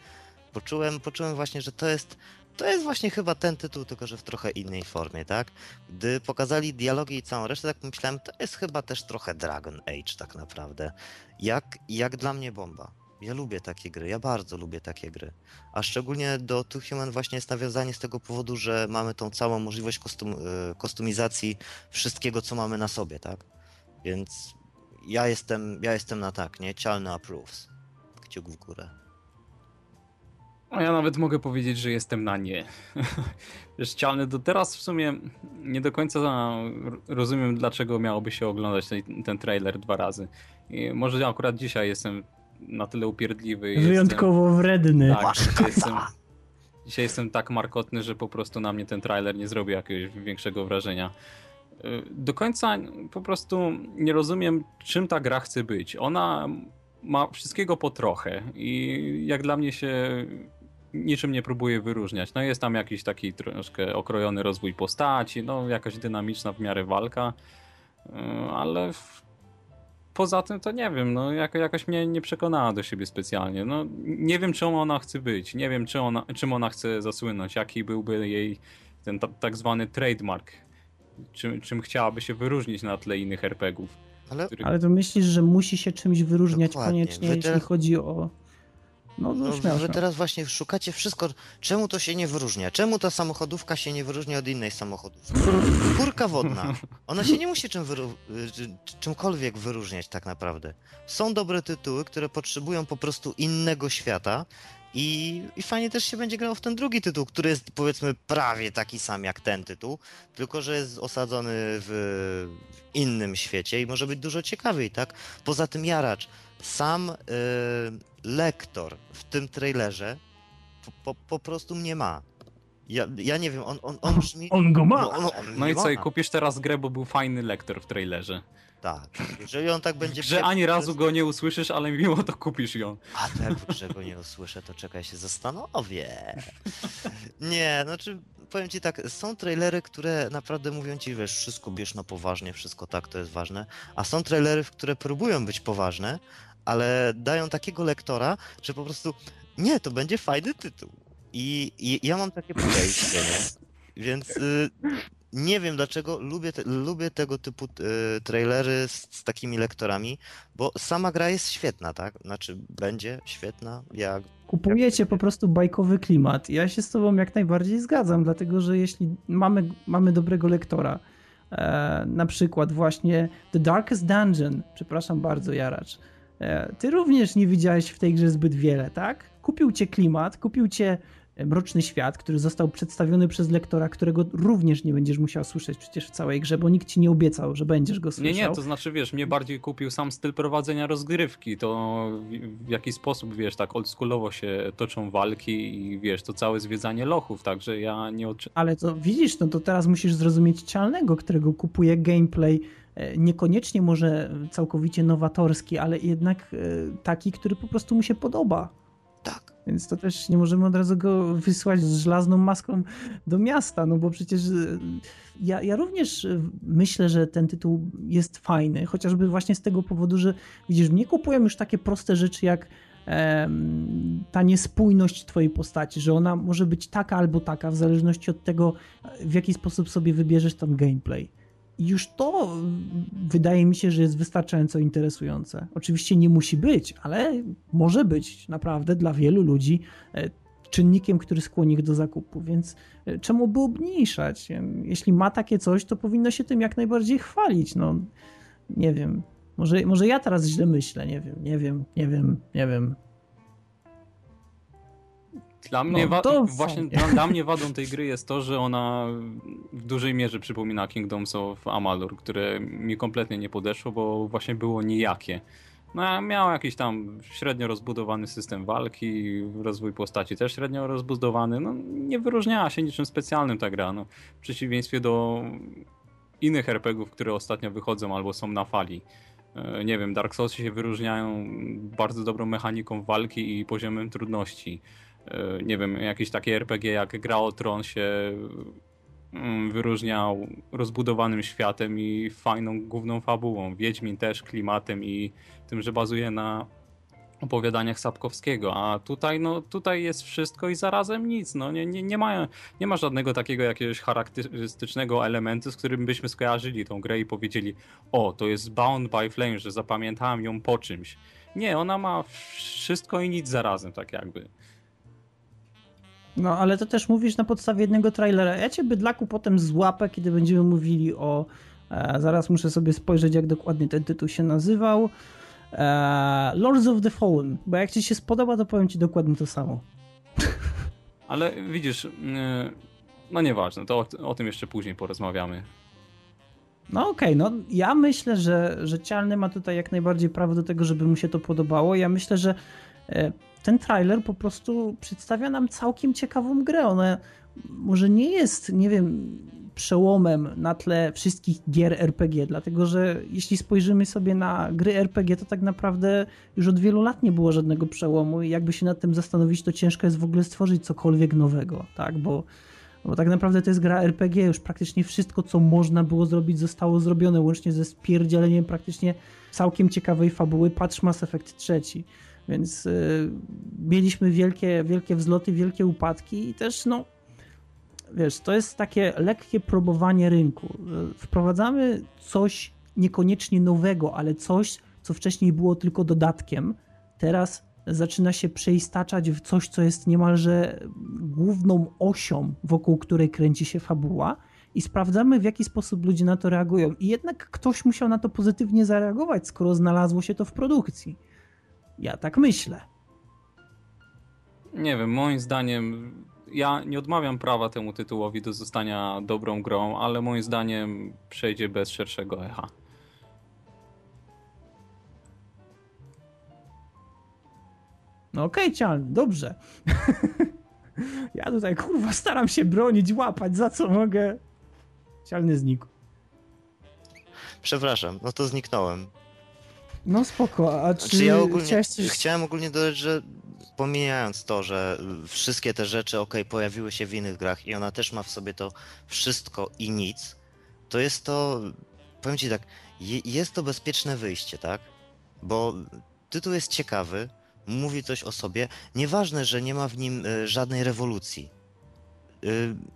poczułem, poczułem właśnie, że to jest to jest właśnie chyba ten tytuł, tylko że w trochę innej formie, tak? Gdy pokazali dialogi i całą resztę, tak myślałem, to jest chyba też trochę Dragon Age tak naprawdę. Jak, jak dla mnie bomba. Ja lubię takie gry, ja bardzo lubię takie gry. A szczególnie do Two Human właśnie jest nawiązanie z tego powodu, że mamy tą całą możliwość kostum, e, kostumizacji wszystkiego, co mamy na sobie, tak? Więc ja jestem, ja jestem na tak, nie? Cialny approves. Kciuk w górę. A ja nawet mogę powiedzieć, że jestem na nie. Cialny do teraz w sumie nie do końca rozumiem, dlaczego miałoby się oglądać ten, ten trailer dwa razy. I może akurat dzisiaj jestem na tyle upierdliwy. Wyjątkowo jestem, wredny. Tak, dzisiaj jestem, dzisiaj jestem tak markotny, że po prostu na mnie ten trailer nie zrobi jakiegoś większego wrażenia. Do końca po prostu nie rozumiem, czym ta gra chce być. Ona ma wszystkiego po trochę i jak dla mnie się niczym nie próbuje wyróżniać. No jest tam jakiś taki troszkę okrojony rozwój postaci, no jakaś dynamiczna w miarę walka, y, ale w... poza tym to nie wiem, no jak, jakoś mnie nie przekonała do siebie specjalnie. No nie wiem czym ona chce być, nie wiem czym ona, czym ona chce zasłynąć, jaki byłby jej ten tak zwany trademark, czym, czym chciałaby się wyróżnić na tle innych RPGów. Ale, który... ale to myślisz, że musi się czymś wyróżniać Dokładnie. koniecznie, jeśli chodzi o No, no, No, śmiało, wy teraz właśnie szukacie wszystko. Czemu to się nie wyróżnia? Czemu ta samochodówka się nie wyróżnia od innej samochodówki? Kurka wodna. Ona się nie musi czym wyru- czy- czymkolwiek wyróżniać tak naprawdę. Są dobre tytuły, które potrzebują po prostu innego świata i, i fajnie też się będzie grało w ten drugi tytuł, który jest powiedzmy prawie taki sam jak ten tytuł, tylko że jest osadzony w innym świecie i może być dużo ciekawiej, tak? Poza tym Jaracz, sam y, lektor w tym trailerze po, po, po prostu mnie ma. Ja, ja nie wiem, on, on, on brzmi... On go ma! No, on, on No i co, i kupisz teraz grę, bo był fajny lektor w trailerze. Tak, jeżeli on tak będzie... Że ani razu go nie usłyszysz, ale mimo to kupisz ją. A tak, że go nie usłyszę, to czekaj, się zastanowię. Nie, znaczy, powiem ci tak, są trailery, które naprawdę mówią ci, wiesz, wszystko bierz na poważnie, wszystko tak, to jest ważne, a są trailery, które próbują być poważne, ale dają takiego lektora, że po prostu, nie, to będzie fajny tytuł. I, i ja mam takie podejście? Więc y, nie wiem dlaczego lubię, te, lubię tego typu y, trailery z, z takimi lektorami, bo sama gra jest świetna, tak? Znaczy, będzie świetna, jak Kupujecie po prostu bajkowy klimat. Ja się z tobą jak najbardziej zgadzam, dlatego że jeśli mamy, mamy dobrego lektora, e, na przykład właśnie The Darkest Dungeon, przepraszam bardzo Jaracz, ty również nie widziałeś w tej grze zbyt wiele, tak? Kupił cię klimat, kupił cię Mroczny Świat, który został przedstawiony przez lektora, którego również nie będziesz musiał słyszeć przecież w całej grze, bo nikt ci nie obiecał, że będziesz go Nie, słyszał. nie, to znaczy wiesz, mnie bardziej kupił sam styl prowadzenia rozgrywki, to w, w jaki sposób, wiesz, tak oldschoolowo się toczą walki i wiesz, to całe zwiedzanie lochów, także ja nie oczy... Ale to widzisz, no to teraz musisz zrozumieć cialnego, którego kupuje gameplay. E, Niekoniecznie może całkowicie nowatorski, ale jednak e, taki, który po prostu mu się podoba. tak. Więc to też nie możemy od razu go wysłać z żelazną maską do miasta, no bo przecież e, ja, ja również myślę, że ten tytuł jest fajny, chociażby właśnie z tego powodu, że widzisz, mnie kupują już takie proste rzeczy jak ta niespójność twojej postaci, że ona może być taka albo taka, w zależności od tego, w jaki sposób sobie wybierzesz ten gameplay. Już to mm, wydaje mi się, że jest wystarczająco interesujące. Oczywiście nie musi być, ale może być naprawdę dla wielu ludzi e, czynnikiem, który skłoni ich do zakupu, więc e, czemu by obniżać? Jeśli ma takie coś, to powinno się tym jak najbardziej chwalić. No, nie wiem. Może, może ja teraz źle myślę, nie wiem, nie wiem, nie wiem, nie wiem. Dla mnie, No, to właśnie dla, dla mnie wadą tej gry jest to, że ona w dużej mierze przypomina Kingdoms of Amalur, które mi kompletnie nie podeszło, bo właśnie było nijakie. No, miał jakiś tam średnio rozbudowany system walki, rozwój postaci też średnio rozbudowany. No, nie wyróżniała się niczym specjalnym ta gra. No, w przeciwieństwie do innych RPGów, które ostatnio wychodzą albo są na fali. E, Nie wiem, Dark Souls się wyróżniają bardzo dobrą mechaniką walki i poziomem trudności. E, Nie wiem, jakieś takie RPG jak Gra o Tron się mm, wyróżniał rozbudowanym światem i fajną główną fabułą. Wiedźmin też klimatem i tym, że bazuje na opowiadaniach Sapkowskiego, a tutaj, no, tutaj jest wszystko i zarazem nic. No, nie, nie, nie, ma, nie ma żadnego takiego jakiegoś charakterystycznego elementu, z którym byśmy skojarzyli tą grę i powiedzieli, o, to jest Bound by Flame, że zapamiętałem ją po czymś. Nie, ona ma wszystko i nic zarazem, tak jakby. No, ale to też mówisz na podstawie jednego trailera. Ja cię bydlaku potem złapę, kiedy będziemy mówili o. E, zaraz muszę sobie spojrzeć, jak dokładnie ten tytuł się nazywał. E, Lords of the Fallen. Bo jak ci się spodoba, to powiem ci dokładnie to samo. Ale widzisz, yy, no nieważne, to o, o tym jeszcze później porozmawiamy. No okej, no ja myślę, że, że Cialny ma tutaj jak najbardziej prawo do tego, żeby mu się to podobało. Ja myślę, że e, ten trailer po prostu przedstawia nam całkiem ciekawą grę. Ona może nie jest, nie wiem, przełomem na tle wszystkich gier RPG, dlatego że jeśli spojrzymy sobie na gry RPG, to tak naprawdę już od wielu lat nie było żadnego przełomu i jakby się nad tym zastanowić, to ciężko jest w ogóle stworzyć cokolwiek nowego, tak, bo bo tak naprawdę to jest gra RPG, już praktycznie wszystko, co można było zrobić, zostało zrobione, łącznie ze spierdzieleniem praktycznie całkiem ciekawej fabuły. Patrz Mass Effect trzeci. Więc yy, mieliśmy wielkie, wielkie wzloty, wielkie upadki i też, no, wiesz, to jest takie lekkie próbowanie rynku. Yy, Wprowadzamy coś niekoniecznie nowego, ale coś, co wcześniej było tylko dodatkiem. Teraz zaczyna się przeistaczać w coś, co jest niemalże główną osią, wokół której kręci się fabuła i sprawdzamy, w jaki sposób ludzie na to reagują. I jednak ktoś musiał na to pozytywnie zareagować, skoro znalazło się to w produkcji. Ja tak myślę. Nie wiem, moim zdaniem ja nie odmawiam prawa temu tytułowi do zostania dobrą grą, ale moim zdaniem przejdzie bez szerszego echa. No okej, okay, Cian, dobrze. ja tutaj kurwa staram się bronić, łapać za co mogę. Cialny znikł. Przepraszam, no to zniknąłem. No spoko, a czy znaczy ja ogólnie, coś... Chciałem ogólnie dodać, że pomijając to, że wszystkie te rzeczy, ok, pojawiły się w innych grach i ona też ma w sobie to wszystko i nic, to jest to, powiem ci tak, jest to bezpieczne wyjście, tak? Bo tytuł jest ciekawy, mówi coś o sobie, nieważne, że nie ma w nim e, żadnej rewolucji. E,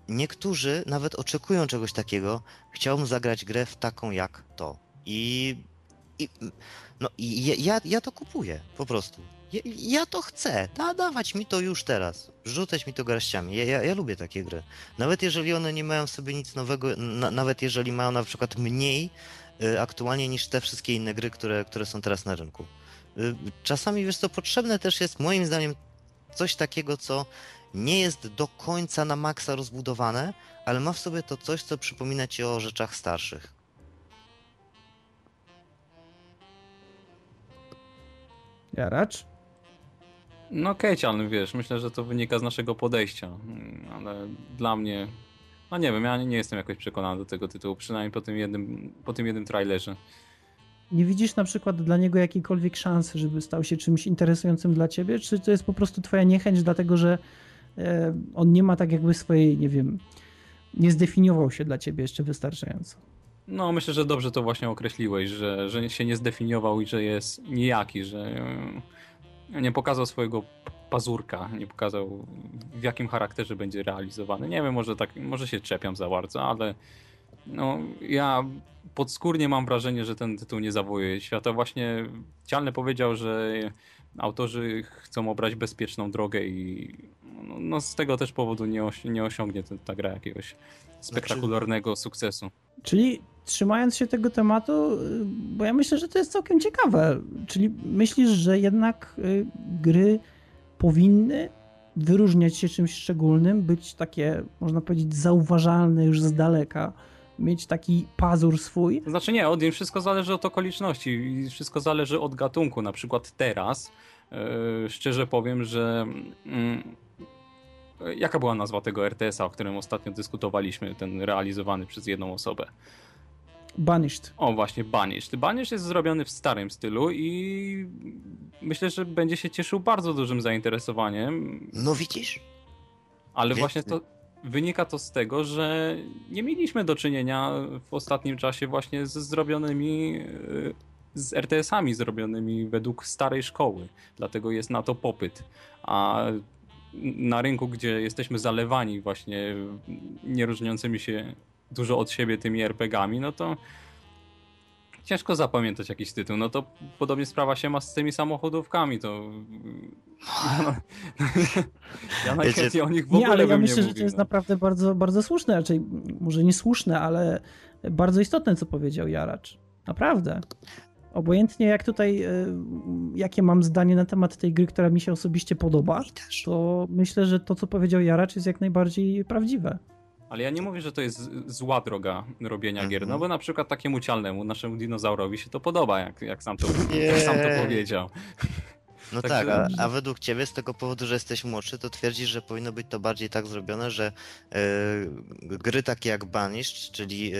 niektórzy nawet oczekują czegoś takiego, chciałbym zagrać grę w taką jak to. I, i no i ja, ja to kupuję, po prostu. Ja, ja, to chcę. Da, dawać mi to już teraz. Rzucać mi to garściami. Ja, ja, ja, lubię takie gry. Nawet jeżeli one nie mają w sobie nic nowego, na, nawet jeżeli mają na przykład mniej y, aktualnie niż te wszystkie inne gry, które, które są teraz na rynku. Y, czasami, wiesz co, potrzebne też jest moim zdaniem coś takiego, co nie jest do końca na maksa rozbudowane, ale ma w sobie to coś, co przypomina ci o rzeczach starszych. Jaracz? No Kejcian, wiesz, myślę, że to wynika z naszego podejścia, mm, ale dla mnie, no nie wiem, ja nie jestem jakoś przekonany do tego tytułu, przynajmniej po tym jednym, po tym jednym trailerze. Nie widzisz na przykład dla niego jakiejkolwiek szansy, żeby stał się czymś interesującym dla ciebie, czy to jest po prostu twoja niechęć dlatego, że e, on nie ma tak jakby swojej, nie wiem, nie zdefiniował się dla ciebie jeszcze wystarczająco? No, myślę, że dobrze to właśnie określiłeś, że, że się nie zdefiniował i że jest nijaki, że nie pokazał swojego pazurka, nie pokazał w jakim charakterze będzie realizowany. Nie wiem, może tak, może się czepiam za bardzo, ale no, ja podskórnie mam wrażenie, że ten tytuł nie zawojuje świata. Właśnie Cialny powiedział, że autorzy chcą obrać bezpieczną drogę i no, no z tego też powodu nie, osi nie osiągnie ta gra jakiegoś spektakularnego znaczy... sukcesu. Czyli trzymając się tego tematu, bo ja myślę, że to jest całkiem ciekawe. Czyli myślisz, że jednak y, gry powinny wyróżniać się czymś szczególnym, być takie, można powiedzieć, zauważalne już z daleka, mieć taki pazur swój? Znaczy nie, od wszystko zależy od okoliczności i wszystko zależy od gatunku. Na przykład teraz, yy, szczerze powiem, że yy, jaka była nazwa tego RTS-a, o którym ostatnio dyskutowaliśmy, ten realizowany przez jedną osobę? Banished. O, właśnie, Banished. Banished jest zrobiony w starym stylu i myślę, że będzie się cieszył bardzo dużym zainteresowaniem. No widzisz? Ale właśnie to wynika to z tego, że nie mieliśmy do czynienia w ostatnim czasie właśnie z zrobionymi z RTS-ami zrobionymi według starej szkoły. Dlatego jest na to popyt. A na rynku, gdzie jesteśmy zalewani właśnie nieróżniącymi się dużo od siebie tymi RPGami, no to ciężko zapamiętać jakiś tytuł. No to podobnie sprawa się ma z tymi samochodówkami, to no, ja najchętniej o nich w ogóle nie, ale ja myślę, nie że to jest no. naprawdę bardzo, bardzo słuszne, raczej może nie słuszne, ale bardzo istotne, co powiedział Jaracz. Naprawdę. Obojętnie jak tutaj, e, jakie mam zdanie na temat tej gry, która mi się osobiście podoba, to myślę, że to, co powiedział Jaracz jest jak najbardziej prawdziwe. Ale ja nie mówię, że to jest zła droga robienia mm -hmm. gier, no mhm. bo na przykład takiemu cialnemu, naszemu dinozaurowi się to podoba, jak, jak, sam, to, jak sam to powiedział. No tak, tak a, a, według ciebie z tego powodu, że jesteś młodszy, to twierdzisz, że powinno być to bardziej tak zrobione, że yy, gry takie jak Banished, czyli yy,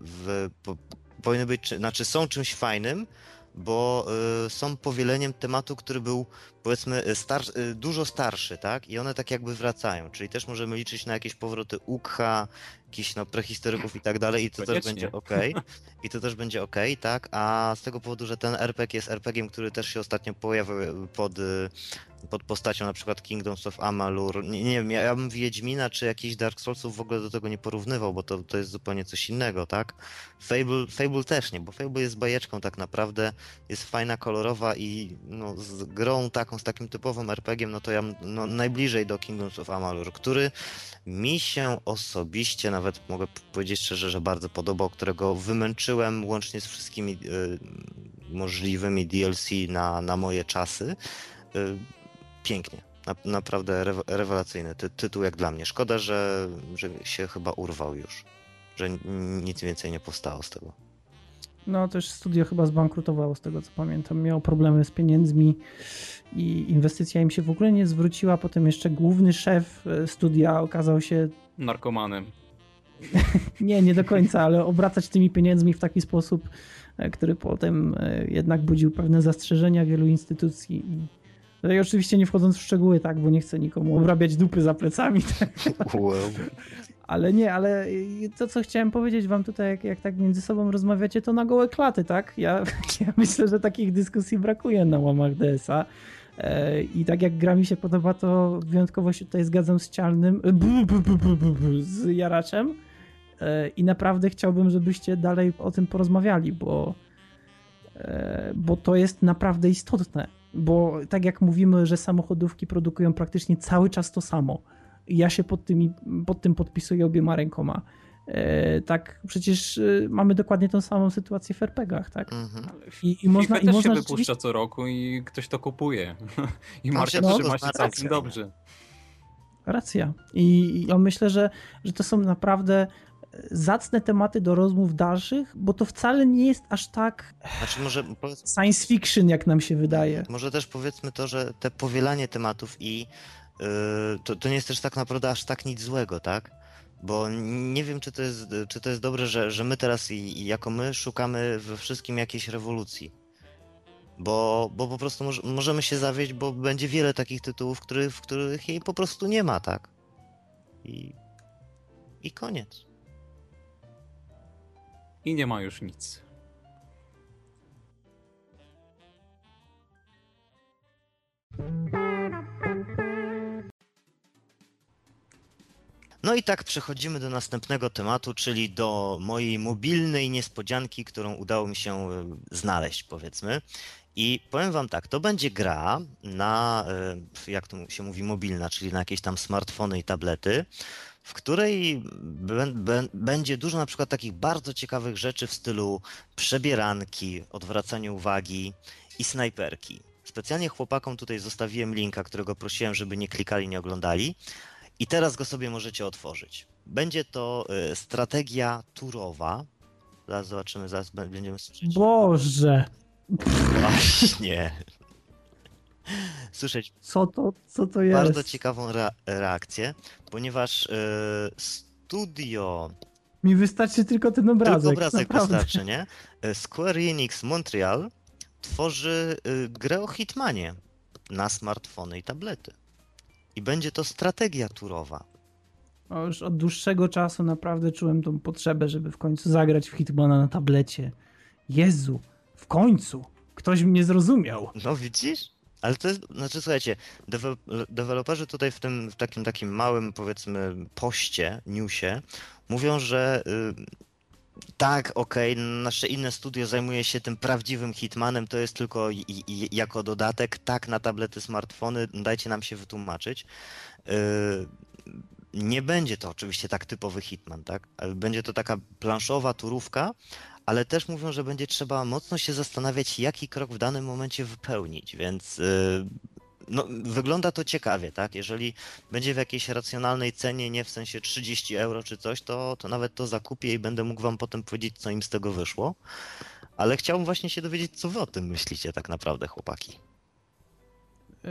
w, po, powinny być, znaczy są czymś fajnym, bo y, są powieleniem tematu, który był powiedzmy y, star y, dużo starszy, tak? I one tak jakby wracają, czyli też możemy liczyć na jakieś powroty Ukha, jakichś no, prehistoryków i tak dalej i to Koniecznie. też będzie ok. I to też będzie ok, tak? A z tego powodu, że ten RPG jest RPGiem, który też się ostatnio pojawił pod, pod postacią na przykład Kingdoms of Amalur. Nie, nie wiem, ja, ja bym Wiedźmina czy jakiś Dark Soulsów w ogóle do tego nie porównywał, bo to, to jest zupełnie coś innego, tak? Fable, Fable też nie, bo Fable jest bajeczką tak naprawdę, jest fajna, kolorowa i no, z grą taką z takim typowym RPG, no to ja no, najbliżej do Kingdoms of Amalur, który mi się osobiście, nawet mogę powiedzieć szczerze, że bardzo podobał, którego wymęczyłem łącznie z wszystkimi y, możliwymi DLC na, na moje czasy. Y, pięknie. Na, naprawdę re, rewelacyjny ty, tytuł jak dla mnie. Szkoda, że, że się chyba urwał już. Że nic więcej nie powstało z tego. No też studio chyba zbankrutowało z tego co pamiętam. Miało problemy z pieniędzmi i inwestycja im się w ogóle nie zwróciła. Potem jeszcze główny szef e, studia okazał się narkomanem. nie, nie do końca, ale obracać tymi pieniędzmi w taki sposób, e, który potem e, jednak budził pewne zastrzeżenia wielu instytucji. No i oczywiście nie wchodząc w szczegóły, tak, bo nie chcę nikomu obrabiać dupy za plecami. Tak. Wow. Ale nie, ale to, co chciałem powiedzieć wam tutaj, jak, jak tak między sobą rozmawiacie, to na gołe klaty, tak? Ja, ja myślę, że takich dyskusji brakuje na łamach DSA. E, I tak jak gra mi się podoba, to wyjątkowo się tutaj zgadzam z Cialnym, e, z Jaraczem. E, I naprawdę chciałbym, żebyście dalej o tym porozmawiali, bo, bo to jest naprawdę istotne. Bo tak jak mówimy, że samochodówki produkują praktycznie cały czas to samo ja się pod, tymi, pod tym podpisuję obiema rękoma. E, tak, przecież e, mamy dokładnie tą samą sytuację w RPGach, tak? Mhm. I, i można, i też można się wypuszcza co roku i ktoś to kupuje. I marka no, trzyma się całkiem dobrze. Racja. I ja myślę, że, że to są naprawdę zacne tematy do rozmów dalszych, bo to wcale nie jest aż tak znaczy może science fiction, jak nam się wydaje. Może też powiedzmy to, że te powielanie tematów i Yy, to, to nie jest też tak naprawdę aż tak nic złego, tak? Bo nie wiem, czy to jest, czy to jest dobre, że, że my teraz i, i jako my szukamy we wszystkim jakiejś rewolucji. Bo, bo po prostu może, możemy się zawieść, bo będzie wiele takich tytułów, który, w których jej po prostu nie ma, tak? I, i koniec. I nie ma już nic. No i tak przechodzimy do następnego tematu, czyli do mojej mobilnej niespodzianki, którą udało mi się e, znaleźć, powiedzmy. I powiem wam tak, to będzie gra na, e, jak to się mówi, mobilna, czyli na jakieś tam smartfony i tablety, w której będzie dużo na przykład takich bardzo ciekawych rzeczy w stylu przebieranki, odwracania uwagi i snajperki. Specjalnie chłopakom tutaj zostawiłem linka, którego prosiłem, żeby nie klikali, nie oglądali, i teraz go sobie możecie otworzyć. Będzie to y, strategia turowa. Zaraz zobaczymy, zaraz będziemy słyszeć. Boże! Właśnie. Słyszeć. Co to, co to jest? Bardzo ciekawą re reakcję, ponieważ y, studio. Mi wystarczy tylko ten obrazek. Tylko obrazek naprawdę. wystarczy, nie? Y, Square Enix Montreal tworzy y, grę o Hitmanie na smartfony i tablety. I będzie to strategia turowa. No już od dłuższego czasu naprawdę czułem tą potrzebę, żeby w końcu zagrać w Hitmana na tablecie. Jezu, w końcu! Ktoś mnie zrozumiał. No widzisz? Ale to jest, znaczy słuchajcie, deweloperzy tutaj w tym w takim takim małym powiedzmy poście, newsie mówią, że y, tak, okej, okay, nasze inne studio zajmuje się tym prawdziwym Hitmanem, to jest tylko i, i, jako dodatek, tak, na tablety, smartfony, dajcie nam się wytłumaczyć. Yy, nie będzie to oczywiście tak typowy Hitman, tak? Będzie to taka planszowa turówka, ale też mówią, że będzie trzeba mocno się zastanawiać, jaki krok w danym momencie wypełnić, więc yy, no, wygląda to ciekawie, tak? Jeżeli będzie w jakiejś racjonalnej cenie, nie w sensie 30 euro czy coś, to, to nawet to zakupię i będę mógł wam potem powiedzieć, co im z tego wyszło. Ale chciałbym właśnie się dowiedzieć, co wy o tym myślicie tak naprawdę, chłopaki. E,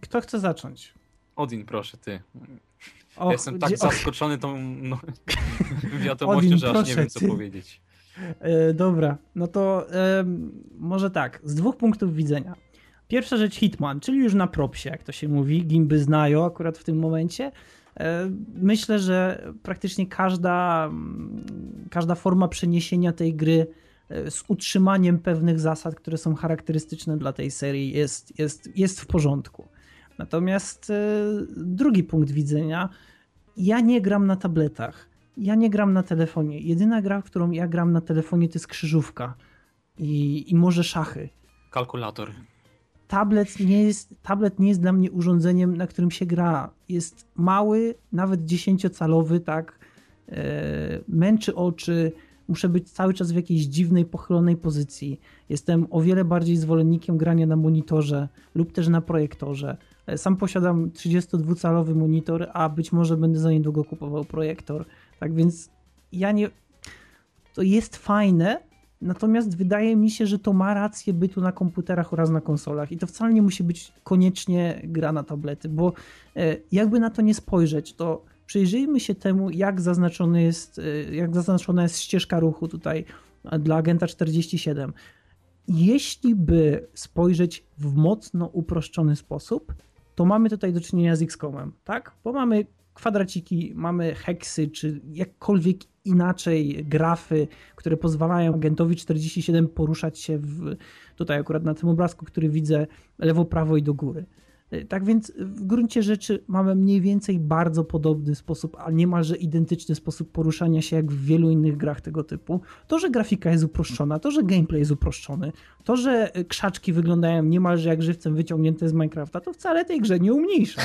kto chce zacząć? Odin, proszę, ty. Och, Jestem tak zaskoczony tą no, wiadomością, Odin, że aż nie wiem, co ty. powiedzieć. E, dobra, no to e, może tak, z dwóch punktów widzenia. Pierwsza rzecz Hitman, czyli już na propsie, jak to się mówi, gimby znają akurat w tym momencie. E, myślę, że praktycznie każda, mm, każda forma przeniesienia tej gry e, z utrzymaniem pewnych zasad, które są charakterystyczne dla tej serii, jest, jest, jest w porządku. Natomiast e, drugi punkt widzenia, ja nie gram na tabletach, ja nie gram na telefonie. Jedyna gra, w którą ja gram na telefonie, to jest krzyżówka i, i może szachy. Kalkulator. tablet nie, jest, tablet nie jest dla mnie urządzeniem, na którym się gra. Jest mały, nawet 10-calowy, tak? E, męczy oczy, muszę być cały czas w jakiejś dziwnej, pochylonej pozycji. Jestem o wiele bardziej zwolennikiem grania na monitorze lub też na projektorze. E, sam posiadam 32-calowy monitor, a być może będę za niedługo kupował projektor. Tak więc ja nie. To jest fajne, natomiast wydaje mi się, że to ma rację bytu na komputerach oraz na konsolach. I to wcale nie musi być koniecznie gra na tablety, bo e, jakby na to nie spojrzeć, to przyjrzyjmy się temu, jak, zaznaczony jest, e, jak zaznaczona jest ścieżka ruchu tutaj dla Agenta 47. Jeśli by spojrzeć w mocno uproszczony sposób, to mamy tutaj do czynienia z XCOMem, tak? Bo mamy kwadraciki, mamy heksy, czy jakkolwiek inaczej grafy, które pozwalają agentowi 47 poruszać się w, tutaj akurat na tym obrazku, który widzę lewo, prawo i do góry. Tak więc w gruncie rzeczy mamy mniej więcej bardzo podobny sposób, a niemalże identyczny sposób poruszania się jak w wielu innych grach tego typu. To, że grafika jest uproszczona, to, że gameplay jest uproszczony, to, że krzaczki wyglądają niemalże jak żywcem wyciągnięte z Minecrafta, to wcale tej grze nie umniejsza.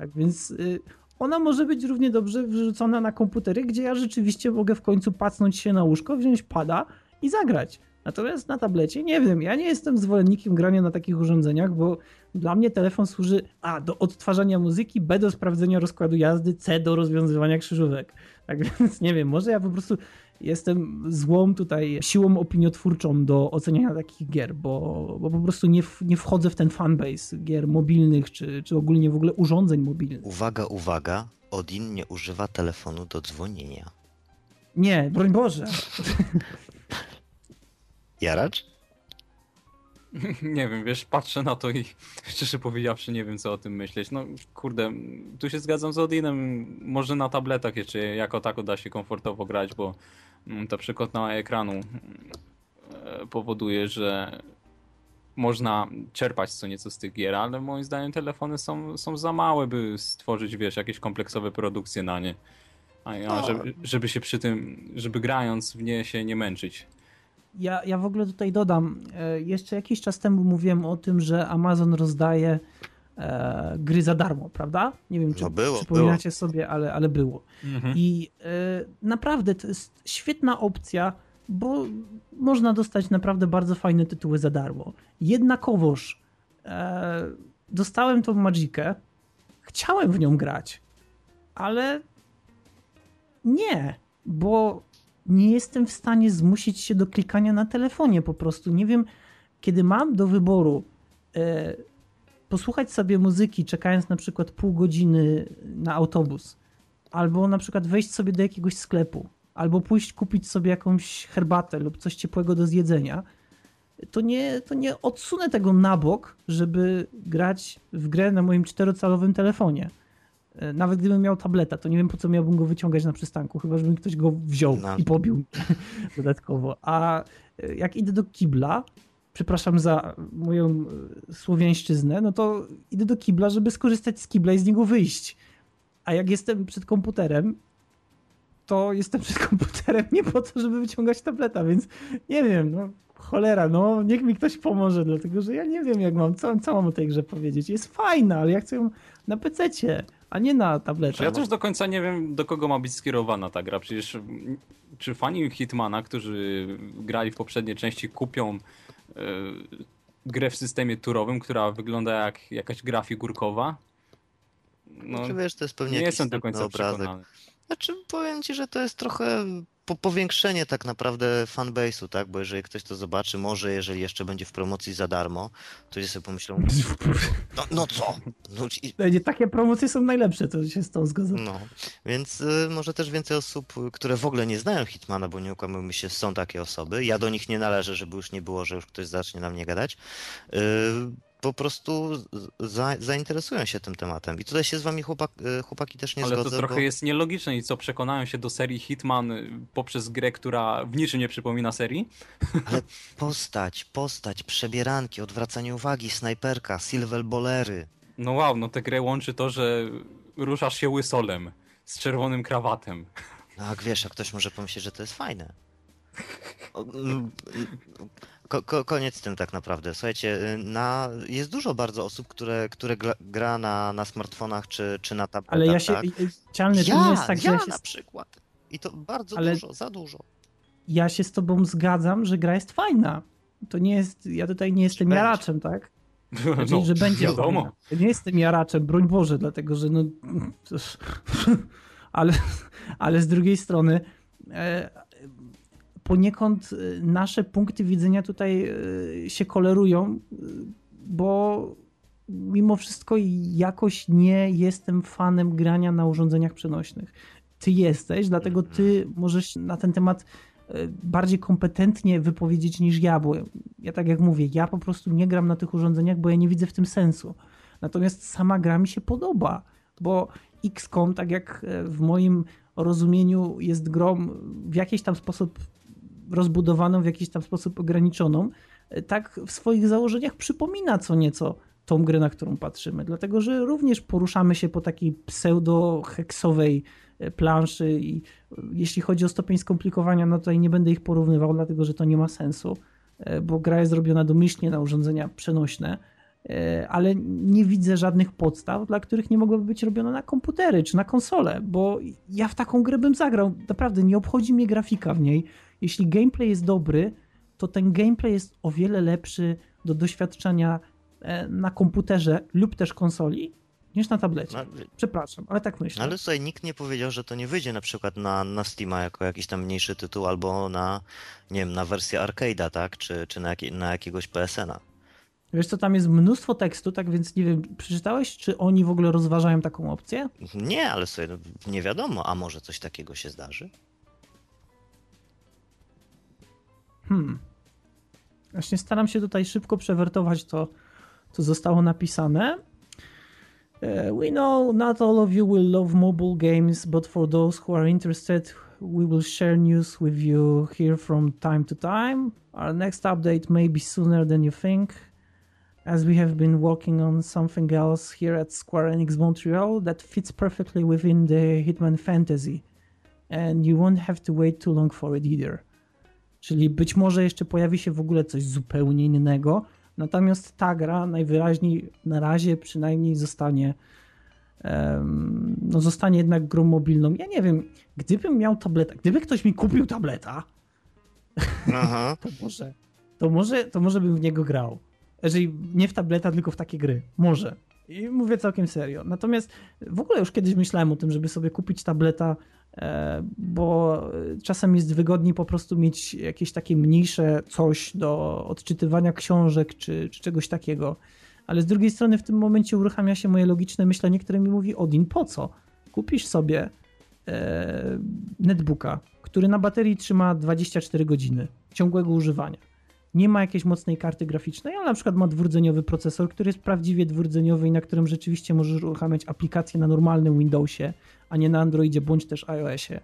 Tak więc y, ona może być równie dobrze wyrzucona na komputery, gdzie ja rzeczywiście mogę w końcu pacnąć się na łóżko, wziąć pada i zagrać. Natomiast na tablecie nie wiem, ja nie jestem zwolennikiem grania na takich urządzeniach, bo dla mnie telefon służy A do odtwarzania muzyki, B do sprawdzenia rozkładu jazdy, C do rozwiązywania krzyżówek. Tak więc nie wiem, może ja po prostu jestem złą tutaj siłą opiniotwórczą do oceniania takich gier, bo, bo po prostu nie, nie wchodzę w ten fanbase gier mobilnych, czy, czy ogólnie w ogóle urządzeń mobilnych. Uwaga, uwaga, Odin nie używa telefonu do dzwonienia. Nie, broń Boże. Jaracz? Nie wiem, wiesz, patrzę na to i szczerze powiedziawszy nie wiem, co o tym myśleć. No kurde, tu się zgadzam z Odinem, może na tabletach jeszcze jako tako da się komfortowo grać, bo ta przekątna ekranu e, powoduje, że można czerpać co nieco z tych gier, ale moim zdaniem telefony są, są za małe, by stworzyć, wiesz, jakieś kompleksowe produkcje na nie. A ja, no. żeby, żeby się przy tym, żeby grając w nie się nie męczyć. Ja, ja w ogóle tutaj dodam, e, jeszcze jakiś czas temu mówiłem o tym, że Amazon rozdaje e, gry za darmo, prawda? Nie wiem, czy no było, przypominacie było. sobie, ale, ale było. Mhm. I e, naprawdę to jest świetna opcja, bo można dostać naprawdę bardzo fajne tytuły za darmo. Jednakowoż e, dostałem tą Magikę, chciałem w nią grać, ale nie, bo nie jestem w stanie zmusić się do klikania na telefonie po prostu. Nie wiem, kiedy mam do wyboru e, posłuchać sobie muzyki, czekając na przykład pół godziny na autobus, albo na przykład wejść sobie do jakiegoś sklepu, albo pójść kupić sobie jakąś herbatę lub coś ciepłego do zjedzenia, to nie, to nie odsunę tego na bok, żeby grać w grę na moim czterocalowym telefonie. E, nawet gdybym miał tableta, to nie wiem po co miałbym go wyciągać na przystanku, chyba żebym ktoś go wziął no. i pobił dodatkowo. A e, jak idę do kibla, przepraszam za moją e, słowiańszczyznę, no to idę do kibla, żeby skorzystać z kibla i z niego wyjść. A jak jestem przed komputerem, to jestem przed komputerem nie po to, żeby wyciągać tableta, więc nie wiem, no cholera, no niech mi ktoś pomoże, dlatego że ja nie wiem jak mam, co, co mam o tej grze powiedzieć. Jest fajna, ale ja chcę ją na pececie a nie na tablecie. Ja też do końca nie wiem, do kogo ma być skierowana ta gra. Przecież czy fani Hitmana, którzy grali w poprzedniej części, kupią grę w systemie turowym, która wygląda jak jakaś gra figurkowa? No, znaczy, wiesz, to jest pewnie nie jestem do końca obrazek. Przekonany. Znaczy, powiem ci, że to jest trochę po, powiększenie tak naprawdę fanbase'u, tak? Bo jeżeli ktoś to zobaczy, może jeżeli jeszcze będzie w promocji za darmo, to sobie pomyślą, no, no co? No, i... Takie promocje są najlepsze, to się z tą zgadzam. No, więc y, może też więcej osób, które w ogóle nie znają Hitmana, bo nie ukłamujmy się, są takie osoby. Ja do nich nie należę, żeby już nie było, że już ktoś zacznie na mnie gadać. Y, po prostu za, zainteresują się tym tematem. I tutaj się z wami chłopak, e, chłopaki też nie Ale zgodzę. Ale to trochę bo... jest nielogiczne i co, przekonają się do serii Hitman poprzez grę, która w niczym nie przypomina serii? Ale postać, postać, przebieranki, odwracanie uwagi, snajperka, silver bolery. No wow, no tę grę łączy to, że ruszasz się łysolem z czerwonym krawatem. No jak wiesz, a ktoś może pomyśleć, że to jest fajne. ko, ko, koniec z tym tak naprawdę. Słuchajcie, y, na, jest dużo bardzo osób, które, które gra, na, na smartfonach czy, czy na tabletach. Ale ja się, tak? Cialny, to ja, nie jest tak, że ja ja się, na przykład. I to bardzo Ale- dużo, za dużo. ja się z tobą zgadzam, że gra jest fajna. To nie jest, ja tutaj nie jestem będzie. jaraczem, tak? Znaczy, No, że będzie wiadomo. fajna. Ja nie jestem jaraczem, broń Boże, dlatego że no... ale, ale z drugiej strony e, poniekąd e, nasze punkty widzenia tutaj e, się kolerują, e, bo mimo wszystko jakoś nie jestem fanem grania na urządzeniach przenośnych. Ty jesteś, dlatego ty możesz na ten temat bardziej kompetentnie wypowiedzieć niż ja, bo ja tak jak mówię, ja po prostu nie gram na tych urządzeniach, bo ja nie widzę w tym sensu. Natomiast sama gra mi się podoba, bo XCOM, tak jak e, w moim rozumieniu jest grą w jakiś tam sposób rozbudowaną, w jakiś tam sposób ograniczoną, tak w swoich założeniach przypomina co nieco tą grę, na którą patrzymy. Dlatego, że również poruszamy się po takiej pseudo-heksowej e, planszy i e, jeśli chodzi o stopień skomplikowania, no tutaj nie będę ich porównywał, dlatego, że to nie ma sensu, e, bo gra jest zrobiona domyślnie na urządzenia przenośne, ale nie widzę żadnych podstaw, dla których nie mogłyby być robione na komputery czy na konsole, bo ja w taką grę bym zagrał. Naprawdę nie obchodzi mnie grafika w niej. Jeśli gameplay jest dobry, to ten gameplay jest o wiele lepszy do doświadczenia e, na komputerze lub też konsoli niż na tablecie. No, Przepraszam, ale tak myślę. ale tutaj nikt nie powiedział, że to nie wyjdzie na przykład na, na Steama jako jakiś tam mniejszy tytuł albo na, nie wiem, na wersję arcade'a, tak? Czy, czy na, jakie, na jakiegoś PSN-a. Wiesz co, tam jest mnóstwo tekstu, tak więc nie wiem, przeczytałeś, czy oni w ogóle rozważają taką opcję? Nie, ale sobie no, nie wiadomo, a może coś takiego się zdarzy? Hmm. Właśnie staram się tutaj szybko przewertować to, co zostało napisane. We know not all of you will love mobile games, but for those who are interested, we will share news with you here from time to time. Our next update may be sooner than you think, as we have been working on something else here at Square Enix Montreal that fits perfectly within the Hitman fantasy, and you won't have to wait too long for it either. Czyli być może jeszcze pojawi się w ogóle coś zupełnie innego. Natomiast ta gra najwyraźniej na razie przynajmniej zostanie no zostanie jednak grą mobilną. Ja nie wiem, gdybym miał tableta, gdyby ktoś mi kupił tableta, Aha. to może, to może, to może bym w niego grał. Jeżeli nie w tableta, tylko w takie gry. Może. I mówię całkiem serio. Natomiast w ogóle już kiedyś myślałem o tym, żeby sobie kupić tableta, e, bo czasem jest wygodniej po prostu mieć jakieś takie mniejsze coś do odczytywania książek czy, czy czegoś takiego. Ale z drugiej strony w tym momencie uruchamia się moje logiczne myślenie, które mi mówi Odin, po co? Kupisz sobie e, netbooka, który na baterii trzyma 24 godziny ciągłego używania. Nie ma jakiejś mocnej karty graficznej, ale na przykład ma dwurdzeniowy procesor, który jest prawdziwie dwurdzeniowy i na którym rzeczywiście możesz uruchamiać aplikacje na normalnym Windowsie, a nie na Androidzie bądź też iOSie,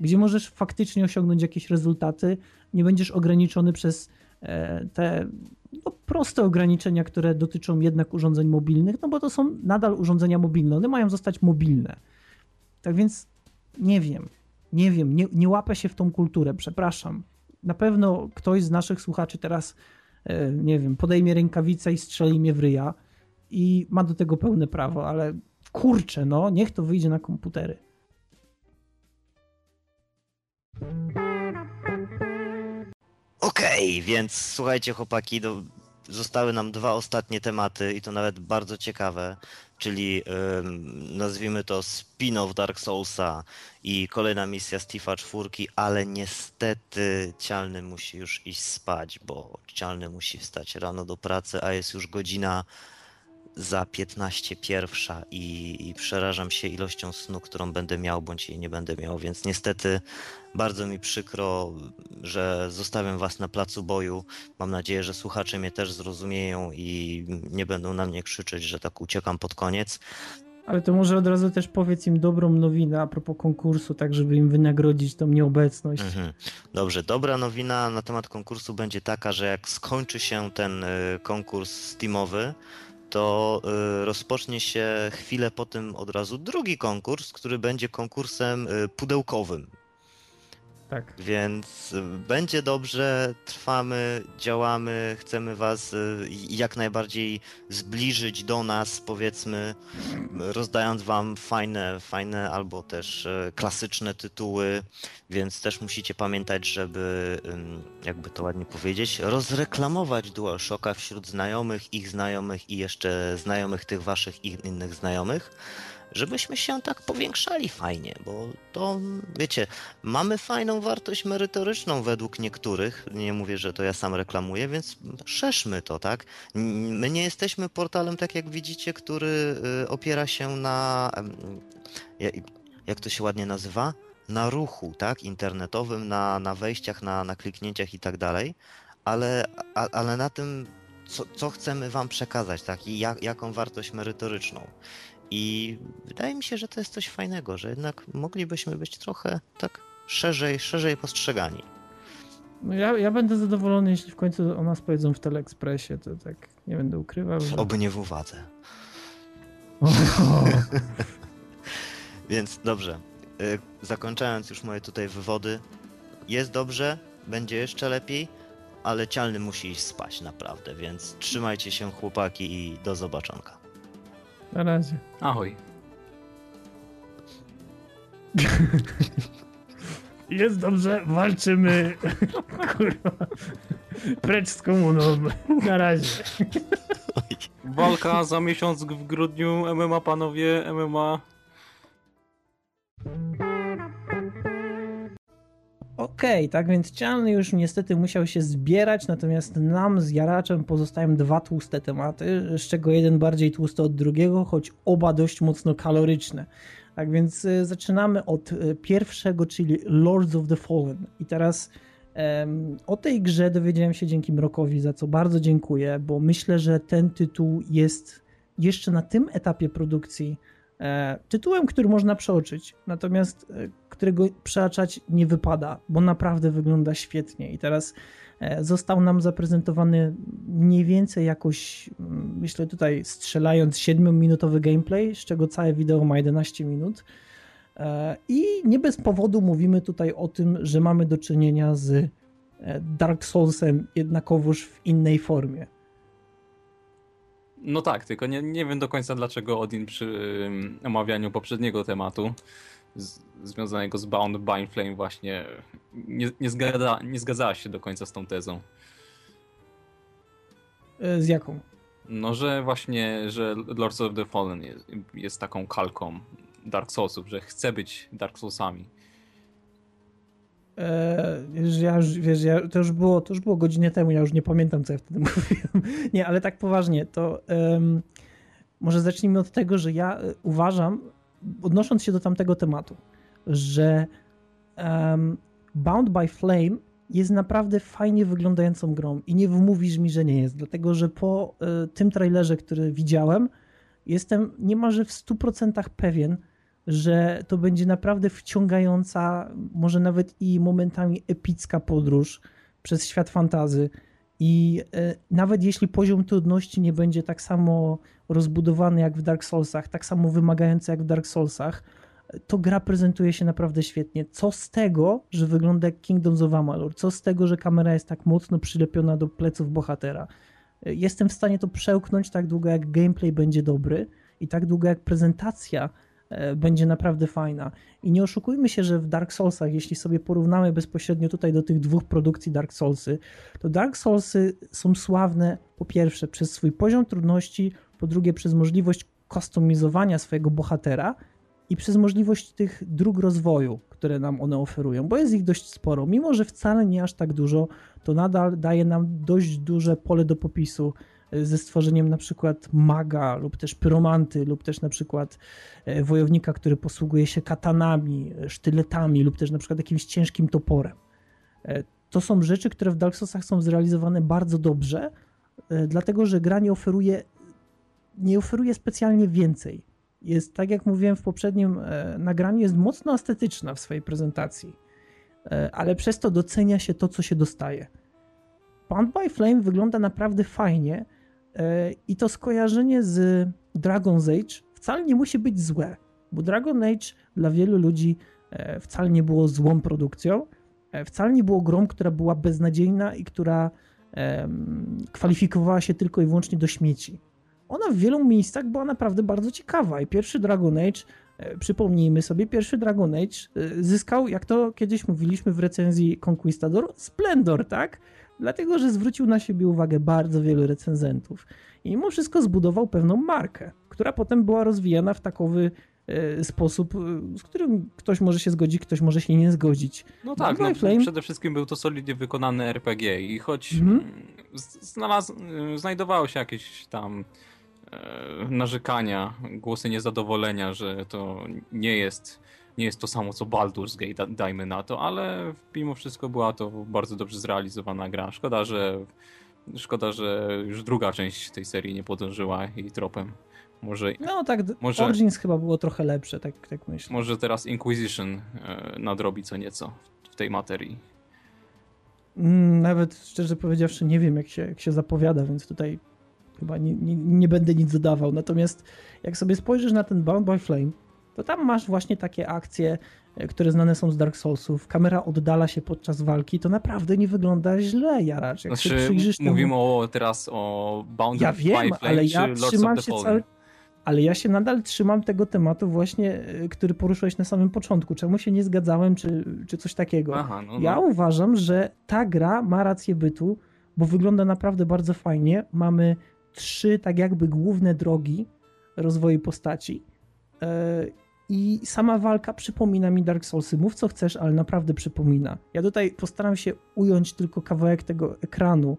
gdzie możesz faktycznie osiągnąć jakieś rezultaty, nie będziesz ograniczony przez e, te no, proste ograniczenia, które dotyczą jednak urządzeń mobilnych, no bo to są nadal urządzenia mobilne, one mają zostać mobilne. Tak więc nie wiem, nie wiem, nie, nie łapę się w tą kulturę, przepraszam. Na pewno ktoś z naszych słuchaczy teraz, e, nie wiem, podejmie rękawicę i strzeli mnie w ryja i ma do tego pełne prawo, ale kurczę, no, niech to wyjdzie na komputery. Okej, więc słuchajcie chłopaki, do, zostały nam dwa ostatnie tematy i to nawet bardzo ciekawe, czyli nazwijmy to spin-off Dark Soulsa i kolejna misja Steve'a czwórki, ale niestety Cialny musi już iść spać, bo Cialny musi wstać rano do pracy, a jest już godzina za 15 pierwsza i, i przerażam się ilością snu, którą będę miał, bądź jej nie będę miał, więc niestety bardzo mi przykro, że zostawiam was na placu boju. Mam nadzieję, że słuchacze mnie też zrozumieją i nie będą na mnie krzyczeć, że tak uciekam pod koniec. Ale to może od razu też powiedz im dobrą nowinę a propos konkursu, tak żeby im wynagrodzić tą nieobecność. Mhm. Dobrze, dobra nowina na temat konkursu będzie taka, że jak skończy się ten y, konkurs Steamowy, to y, rozpocznie się chwilę po tym od razu drugi konkurs, który będzie konkursem y, pudełkowym. Tak. Więc y, będzie dobrze, trwamy, działamy, chcemy Was y, jak najbardziej zbliżyć do nas, powiedzmy, rozdając Wam fajne, fajne albo też y, klasyczne tytuły, więc też musicie pamiętać, żeby, jakby to ładnie powiedzieć, rozreklamować DualShocka wśród znajomych, ich znajomych i jeszcze znajomych tych Waszych i innych znajomych żebyśmy się tak powiększali fajnie, bo to, wiecie, mamy fajną wartość merytoryczną według niektórych, nie mówię, że to ja sam reklamuję, więc szerzmy to, tak? My nie jesteśmy portalem, tak jak widzicie, który y, opiera się na, jak to się ładnie nazywa? Na ruchu, tak? Internetowym, na, na wejściach, na, na kliknięciach i tak dalej, ale, ale na tym, co, co chcemy Wam przekazać, tak? I jak, jaką wartość merytoryczną. I wydaje mi się, że to jest coś fajnego, że jednak moglibyśmy być trochę tak szerzej, szerzej postrzegani. No ja, ja będę zadowolony, jeśli w końcu o nas powiedzą w Teleekspresie, to tak nie będę ukrywał. Że... Oby nie w uwadze. Więc dobrze. Y, zakończając już moje tutaj wywody, jest dobrze, będzie jeszcze lepiej, ale cialny musi iść spać naprawdę, więc trzymajcie się chłopaki i do zobaczonka. Na razie. Ahoj. Jest dobrze, walczymy. Kurwa. Precz z komuną. Na razie. Walka za miesiąc w grudniu. MMA panowie, MMA. Okej, okay, tak więc Cialny już niestety musiał się zbierać, natomiast nam z Jaraczem pozostają dwa tłuste tematy, z czego jeden bardziej tłusty od drugiego, choć oba dość mocno kaloryczne. Tak więc y, zaczynamy od y, pierwszego, czyli Lords of the Fallen. I teraz um, o tej grze dowiedziałem się dzięki Mrokowi, za co bardzo dziękuję, bo myślę, że ten tytuł jest jeszcze na tym etapie produkcji E, tytułem, który można przeoczyć, natomiast e, którego przeoczać nie wypada, bo naprawdę wygląda świetnie. I teraz e, został nam zaprezentowany mniej więcej jakoś, mm, myślę tutaj strzelając 7-minutowy gameplay, z czego całe wideo ma 11 minut. I nie bez powodu mówimy tutaj o tym, że mamy do czynienia z Dark Soulsem jednakowoż w innej formie. No tak, tylko nie, nie wiem do końca dlaczego Odin przy omawianiu poprzedniego tematu z, związanego z Bound by Flame właśnie nie, nie, zgadza, nie zgadzała się do końca z tą tezą. E, z jaką? No, że właśnie, że Lords of the Fallen jest, jest taką kalką Dark Soulsów, że chce być Dark Soulsami. Eee, ja już, wiesz, ja, to, już było, to już było godzinę temu, ja już nie pamiętam, co ja wtedy mówiłem. nie, ale tak poważnie, to um, może zacznijmy od tego, że ja e, uważam, odnosząc się do tamtego tematu, że um, Bound by Flame jest naprawdę fajnie wyglądającą grą i nie wmówisz mi, że nie jest, dlatego że po y, tym trailerze, który widziałem, jestem niemalże w 100% pewien, że to będzie naprawdę wciągająca, może nawet i momentami epicka podróż przez świat fantazy. I e, nawet jeśli poziom trudności nie będzie tak samo rozbudowany jak w Dark Soulsach, tak samo wymagający jak w Dark Soulsach, to gra prezentuje się naprawdę świetnie. Co z tego, że wygląda jak Kingdoms of Amalur? Co z tego, że kamera jest tak mocno przylepiona do pleców bohatera? Jestem w stanie to przełknąć tak długo, jak gameplay będzie dobry i tak długo, jak prezentacja będzie naprawdę fajna. I nie oszukujmy się, że w Dark Soulsach, jeśli sobie porównamy bezpośrednio tutaj do tych dwóch produkcji Dark Soulsy, to Dark Soulsy są sławne po pierwsze przez swój poziom trudności, po drugie przez możliwość kustomizowania swojego bohatera i przez możliwość tych dróg rozwoju, które nam one oferują, bo jest ich dość sporo. Mimo, że wcale nie aż tak dużo, to nadal daje nam dość duże pole do popisu ze stworzeniem na przykład maga lub też pyromanty lub też na przykład e, wojownika, który posługuje się katanami, e, sztyletami lub też na przykład jakimś ciężkim toporem. E, to są rzeczy, które w Dark Soulsach są zrealizowane bardzo dobrze, dlatego że gra nie oferuje, nie oferuje specjalnie więcej. Jest, tak jak mówiłem w poprzednim nagraniu, jest mocno estetyczna w swojej prezentacji, ale przez to docenia się to, co się dostaje. Bound by Flame wygląda naprawdę fajnie, i to skojarzenie z Dragon's Age wcale nie musi być złe, bo Dragon Age dla wielu ludzi e, wcale nie było złą produkcją. e, wcale nie było grą, która była beznadziejna i która kwalifikowała się tylko i wyłącznie do śmieci. Ona w wielu miejscach była naprawdę bardzo ciekawa i pierwszy Dragon Age, e, przypomnijmy sobie, pierwszy Dragon Age e, zyskał, jak to kiedyś mówiliśmy w recenzji Conquistador, splendor, tak? Dlatego, że zwrócił na siebie uwagę bardzo wielu recenzentów i mimo wszystko zbudował pewną markę, która potem była rozwijana w takowy E, sposób, e, z którym ktoś może się zgodzić, ktoś może się nie zgodzić. No tak, no, Flame... przede wszystkim był to solidnie wykonany RPG i choć mhm. znalaz... znajdowało się jakieś tam e, narzekania, głosy niezadowolenia, że to nie jest, nie jest to samo co Baldur's Gate, dajmy na to, ale mimo wszystko była to bardzo dobrze zrealizowana gra. Szkoda, że szkoda, że już druga część tej serii nie podążyła jej tropem. Może, no tak, może, Origins chyba było trochę lepsze, tak, tak myślę. Może teraz Inquisition e, nadrobi co nieco w tej materii. Mm, nawet szczerze powiedziawszy nie wiem jak się, jak się zapowiada, więc tutaj chyba nie, nie, nie będę nic dodawał. Natomiast jak sobie spojrzysz na ten Bound by Flame, to tam masz właśnie takie akcje, e, które znane są z Dark Soulsów. Kamera oddala się podczas walki, to naprawdę nie wygląda źle, Jaracz. Jak znaczy, przyjrzysz mówimy temu... o, teraz o Bound ja wiem, ale ja trzymam się cały ale ja się nadal trzymam tego tematu właśnie, e, który poruszyłeś na samym początku. Czemu się nie zgadzałem, czy, czy coś takiego. Aha, no, no. Ja uważam, że ta gra ma rację bytu, bo wygląda naprawdę bardzo fajnie. Mamy trzy tak jakby główne drogi rozwoju postaci. I sama walka przypomina mi Dark Soulsy. Mów co chcesz, ale naprawdę przypomina. Ja tutaj postaram się ująć tylko kawałek tego ekranu,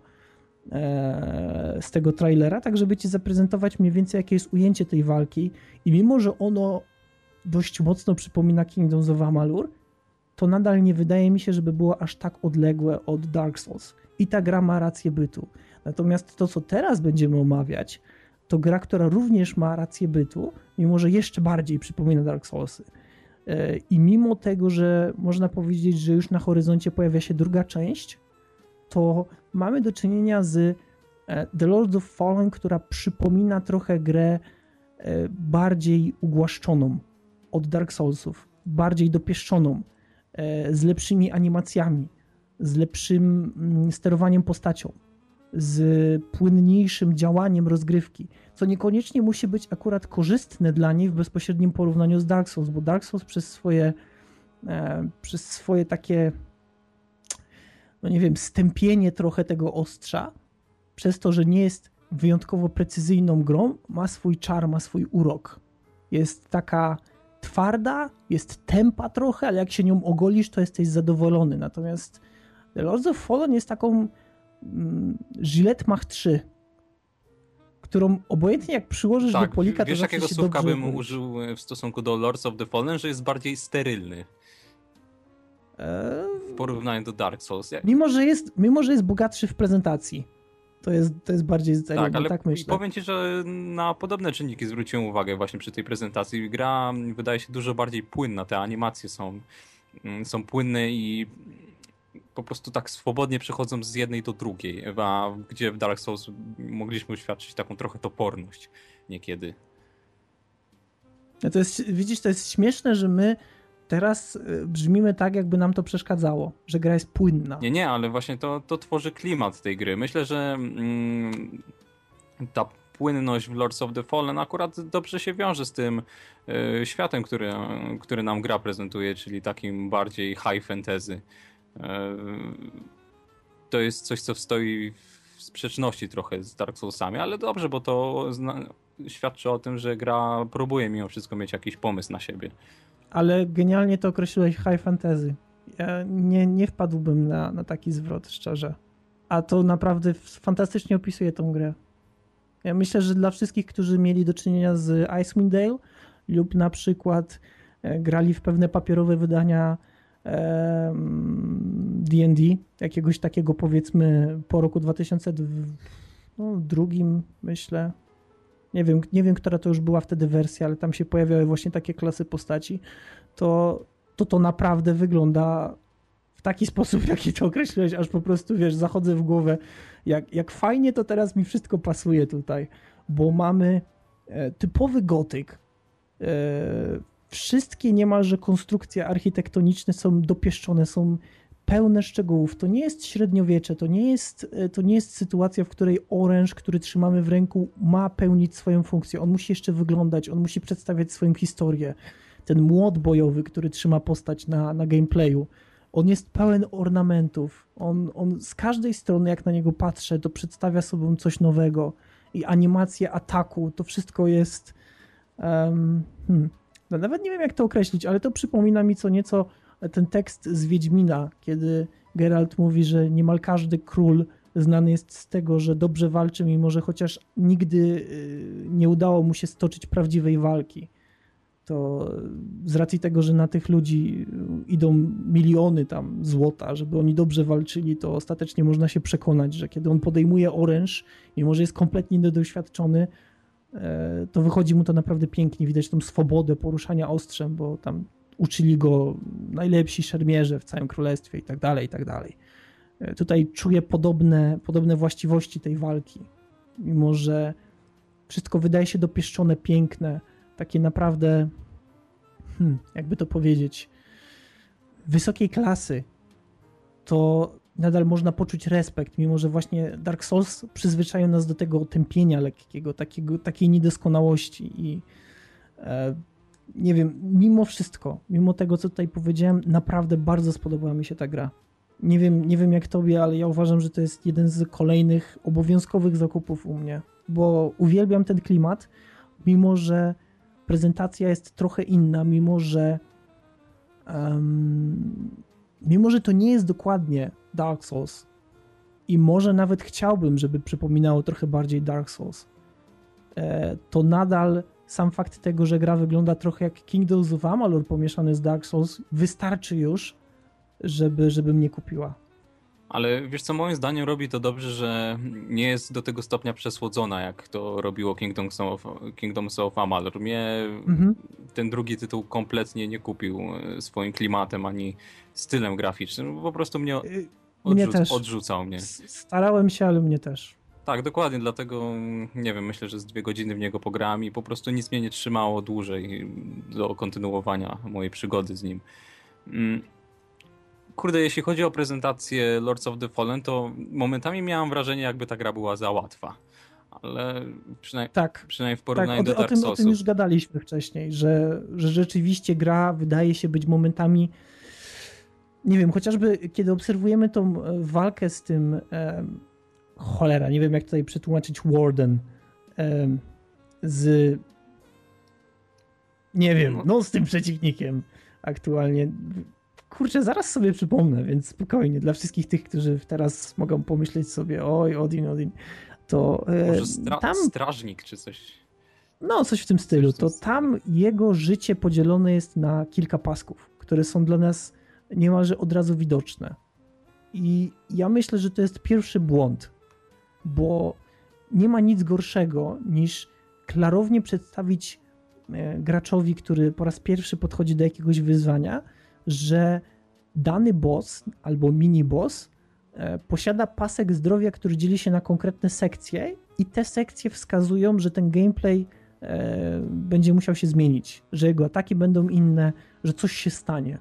E, z tego trailera, tak żeby ci zaprezentować mniej więcej jakie jest ujęcie tej walki i mimo, że ono dość mocno przypomina Kingdoms of Amalur, to nadal nie wydaje mi się, żeby było aż tak odległe od Dark Souls. I ta gra ma rację bytu. Natomiast to, co teraz będziemy omawiać, to gra, która również ma rację bytu, mimo że jeszcze bardziej przypomina Dark Soulsy. E, I mimo tego, że można powiedzieć, że już na horyzoncie pojawia się druga część, to mamy do czynienia z e, The Lord of Fallen, która przypomina trochę grę e, bardziej ugłaszczoną od Dark Soulsów, bardziej dopieszczoną, z lepszymi animacjami, z lepszym mm, sterowaniem postacią, z płynniejszym działaniem rozgrywki, co niekoniecznie musi być akurat korzystne dla niej w bezpośrednim porównaniu z Dark Souls, bo Dark Souls przez swoje, przez swoje takie no nie wiem, stępienie trochę tego ostrza, przez to, że nie jest wyjątkowo precyzyjną grą, ma swój czar, ma swój urok. Jest taka twarda, jest tempa trochę, ale jak się nią ogolisz, to jesteś zadowolony. Natomiast The Lords of Fallen jest taką Gillette Mach 3, którą obojętnie jak przyłożysz tak, do polika, wiesz, to jakiego słówka bym użył w stosunku do Lords of the Fallen, że jest bardziej sterylny. W porównaniu do Dark Souls. Mimo, że jest, mimo, że jest bogatszy w prezentacji. To jest, to jest bardziej tak, ale tak myślę. powiem ci, że na podobne czynniki zwróciłem uwagę właśnie przy tej prezentacji. Gra wydaje się dużo bardziej płynna, te animacje są, mm, są płynne i po prostu tak swobodnie przechodzą z jednej do drugiej, a gdzie w Dark Souls mogliśmy uświadczyć taką trochę toporność niekiedy. No to jest, widzisz, to jest śmieszne, że my teraz y, brzmimy tak, jakby nam to przeszkadzało, że gra jest płynna. Nie, nie, ale właśnie to, to tworzy klimat tej gry. Myślę, że mm, ta płynność w Lords of the Fallen akurat dobrze się wiąże z tym y, światem, który, który nam gra prezentuje, czyli takim bardziej high fantasy. Y, to jest coś, co stoi w sprzeczności trochę z Dark Soulsami, ale dobrze, bo to świadczy o tym, że gra próbuje mimo wszystko mieć jakiś pomysł na siebie ale genialnie to określiłeś high fantasy. Ja nie, nie wpadłbym na, na taki zwrot, szczerze. A to naprawdę fantastycznie opisuje tą grę. Ja myślę, że dla wszystkich, którzy mieli do czynienia z Icewind Dale lub na przykład e, grali w pewne papierowe wydania D&D, jakiegoś takiego powiedzmy po roku 2002, myślę, nie wiem, nie wiem, która to już była wtedy wersja, ale tam się pojawiały właśnie takie klasy postaci, to to, to naprawdę wygląda w taki sposób, jaki to określiłeś, aż po prostu, wiesz, zachodzę w głowę, jak, jak fajnie to teraz mi wszystko pasuje tutaj, bo mamy e, typowy gotyk, e, wszystkie niemalże konstrukcje architektoniczne są dopieszczone, są pełne szczegółów. To nie jest średniowiecze, to nie jest, e, to nie jest sytuacja, w której oręż, który trzymamy w ręku, ma pełnić swoją funkcję. On musi jeszcze wyglądać, on musi przedstawiać swoją historię. Ten młot bojowy, który trzyma postać na, na gameplayu, on jest pełen ornamentów. On, on z każdej strony, jak na niego patrzę, to przedstawia sobą coś nowego. I animacja ataku, to wszystko jest. Um, hmm. No nawet nie wiem, jak to określić, ale to przypomina mi co nieco ten tekst z Wiedźmina, kiedy Geralt mówi, że niemal każdy król znany jest z tego, że dobrze walczy, mimo że chociaż nigdy y, nie udało mu się stoczyć prawdziwej walki. To z racji tego, że na tych ludzi idą miliony tam złota, żeby oni dobrze walczyli, to ostatecznie można się przekonać, że kiedy on podejmuje oręż, mimo że jest kompletnie niedoświadczony, to wychodzi mu to naprawdę pięknie. Widać tą swobodę poruszania ostrzem, bo tam uczyli go najlepsi szermierze w całym królestwie i tak dalej, i tak dalej. E, tutaj czuję podobne, podobne właściwości tej walki, mimo że wszystko wydaje się dopieszczone, piękne, takie naprawdę, hmm, jakby to powiedzieć, wysokiej klasy, to nadal można poczuć respekt, mimo że właśnie Dark Souls przyzwyczają nas do tego tępienia lekkiego, takiego, takiej niedoskonałości i e, nie wiem, mimo wszystko, mimo tego, co tutaj powiedziałem, naprawdę bardzo spodobała mi się ta gra. Nie wiem, nie wiem jak tobie, ale ja uważam, że to jest jeden z kolejnych obowiązkowych zakupów u mnie, bo uwielbiam ten klimat, mimo że prezentacja jest trochę inna, mimo że um, mimo że to nie jest dokładnie Dark Souls i może nawet chciałbym, żeby przypominało trochę bardziej Dark Souls, e, to nadal sam fakt tego, że gra wygląda trochę jak Kingdoms of Amalur pomieszany z Dark Souls, wystarczy już, żeby, żeby mnie kupiła. Ale wiesz co, moim zdaniem robi to dobrze, że nie jest do tego stopnia przesłodzona, jak to robiło Kingdoms of, Kingdoms of Amalur. Mnie mhm. ten drugi tytuł kompletnie nie kupił e, swoim klimatem ani stylem graficznym. Po prostu mnie, y, odrzuc mnie też. odrzucał mnie. Starałem się, ale mnie też. Tak, dokładnie, dlatego nie wiem, myślę, że z dwie godziny w niego pograłem i po prostu nic mnie nie trzymało dłużej do kontynuowania mojej przygody z nim. Kurde, jeśli chodzi o prezentację Lords of the Fallen, to momentami miałem wrażenie, jakby ta gra była za łatwa. Ale przynajmniej, tak, przynajmniej w porównaniu tak, o, do Dark o tym, o tym już gadaliśmy wcześniej, że, że rzeczywiście gra wydaje się być momentami nie wiem, chociażby kiedy obserwujemy tą walkę z tym cholera, nie wiem jak tutaj przetłumaczyć Warden z nie wiem, no. no z tym przeciwnikiem aktualnie. Kurczę, zaraz sobie przypomnę, więc spokojnie. Dla wszystkich tych, którzy teraz mogą pomyśleć sobie, oj, Odin, Odin, to Może stra tam... strażnik czy coś. No, coś w tym stylu. To tam jego życie podzielone jest na kilka pasków, które są dla nas niemalże od razu widoczne. I ja myślę, że to jest pierwszy błąd, bo nie ma nic gorszego niż klarownie przedstawić e, graczowi, który po raz pierwszy podchodzi do jakiegoś wyzwania, że dany boss albo mini boss e, posiada pasek zdrowia, który dzieli się na konkretne sekcje i te sekcje wskazują, że ten gameplay e, będzie musiał się zmienić, że jego ataki będą inne, że coś się stanie.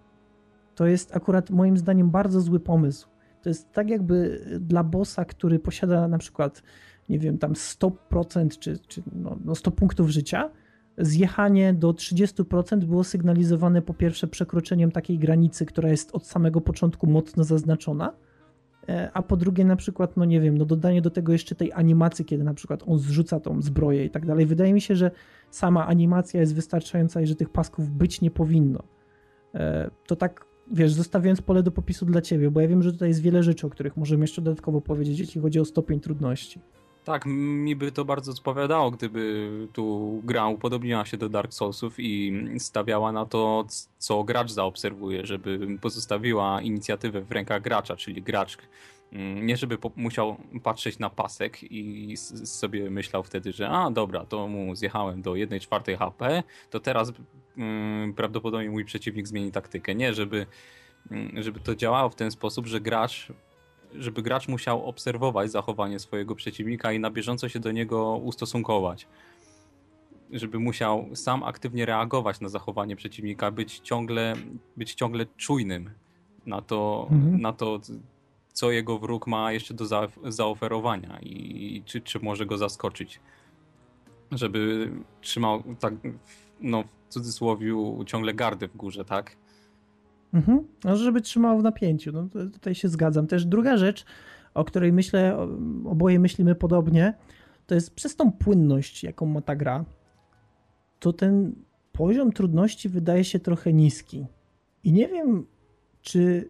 To jest akurat moim zdaniem bardzo zły pomysł. To jest tak jakby dla bossa, który posiada na przykład, nie wiem, tam 100% czy, czy no, no 100 punktów życia, zjechanie do 30% było sygnalizowane po pierwsze przekroczeniem takiej granicy, która jest od samego początku mocno zaznaczona, e, a po drugie na przykład, no nie wiem, no dodanie do tego jeszcze tej animacji, kiedy na przykład on zrzuca tą zbroję i tak dalej. Wydaje mi się, że sama animacja jest wystarczająca i że tych pasków być nie powinno. E, to tak wiesz, zostawiając pole do popisu dla ciebie, bo ja wiem, że tutaj jest wiele rzeczy, o których możemy jeszcze dodatkowo powiedzieć, jeśli chodzi o stopień trudności. Tak, mi by to bardzo odpowiadało, gdyby tu gra upodobniła się do Dark Soulsów i stawiała na to, co gracz zaobserwuje, żeby pozostawiła inicjatywę w rękach gracza, czyli gracz mm, nie żeby musiał patrzeć na pasek i sobie myślał wtedy, że a dobra, to mu zjechałem do 1 czwartej HP, to teraz Mm, prawdopodobnie mój przeciwnik zmieni taktykę. Nie, żeby, mm, żeby to działało w ten sposób, że gracz żeby gracz musiał obserwować zachowanie swojego przeciwnika i na bieżąco się do niego ustosunkować. Żeby musiał sam aktywnie reagować na zachowanie przeciwnika, być ciągle, być ciągle czujnym na to, mhm. na to co jego wróg ma jeszcze do za zaoferowania i czy, czy może go zaskoczyć. Żeby trzymał tak, no w cudzysłowie ciągle gardę w górze, tak? Mhm. No, żeby trzymał w napięciu. No, tutaj się zgadzam. Też druga rzecz, o której myślę, oboje myślimy podobnie, to jest przez tą płynność, jaką ma ta gra, to ten poziom trudności wydaje się trochę niski. I nie wiem, czy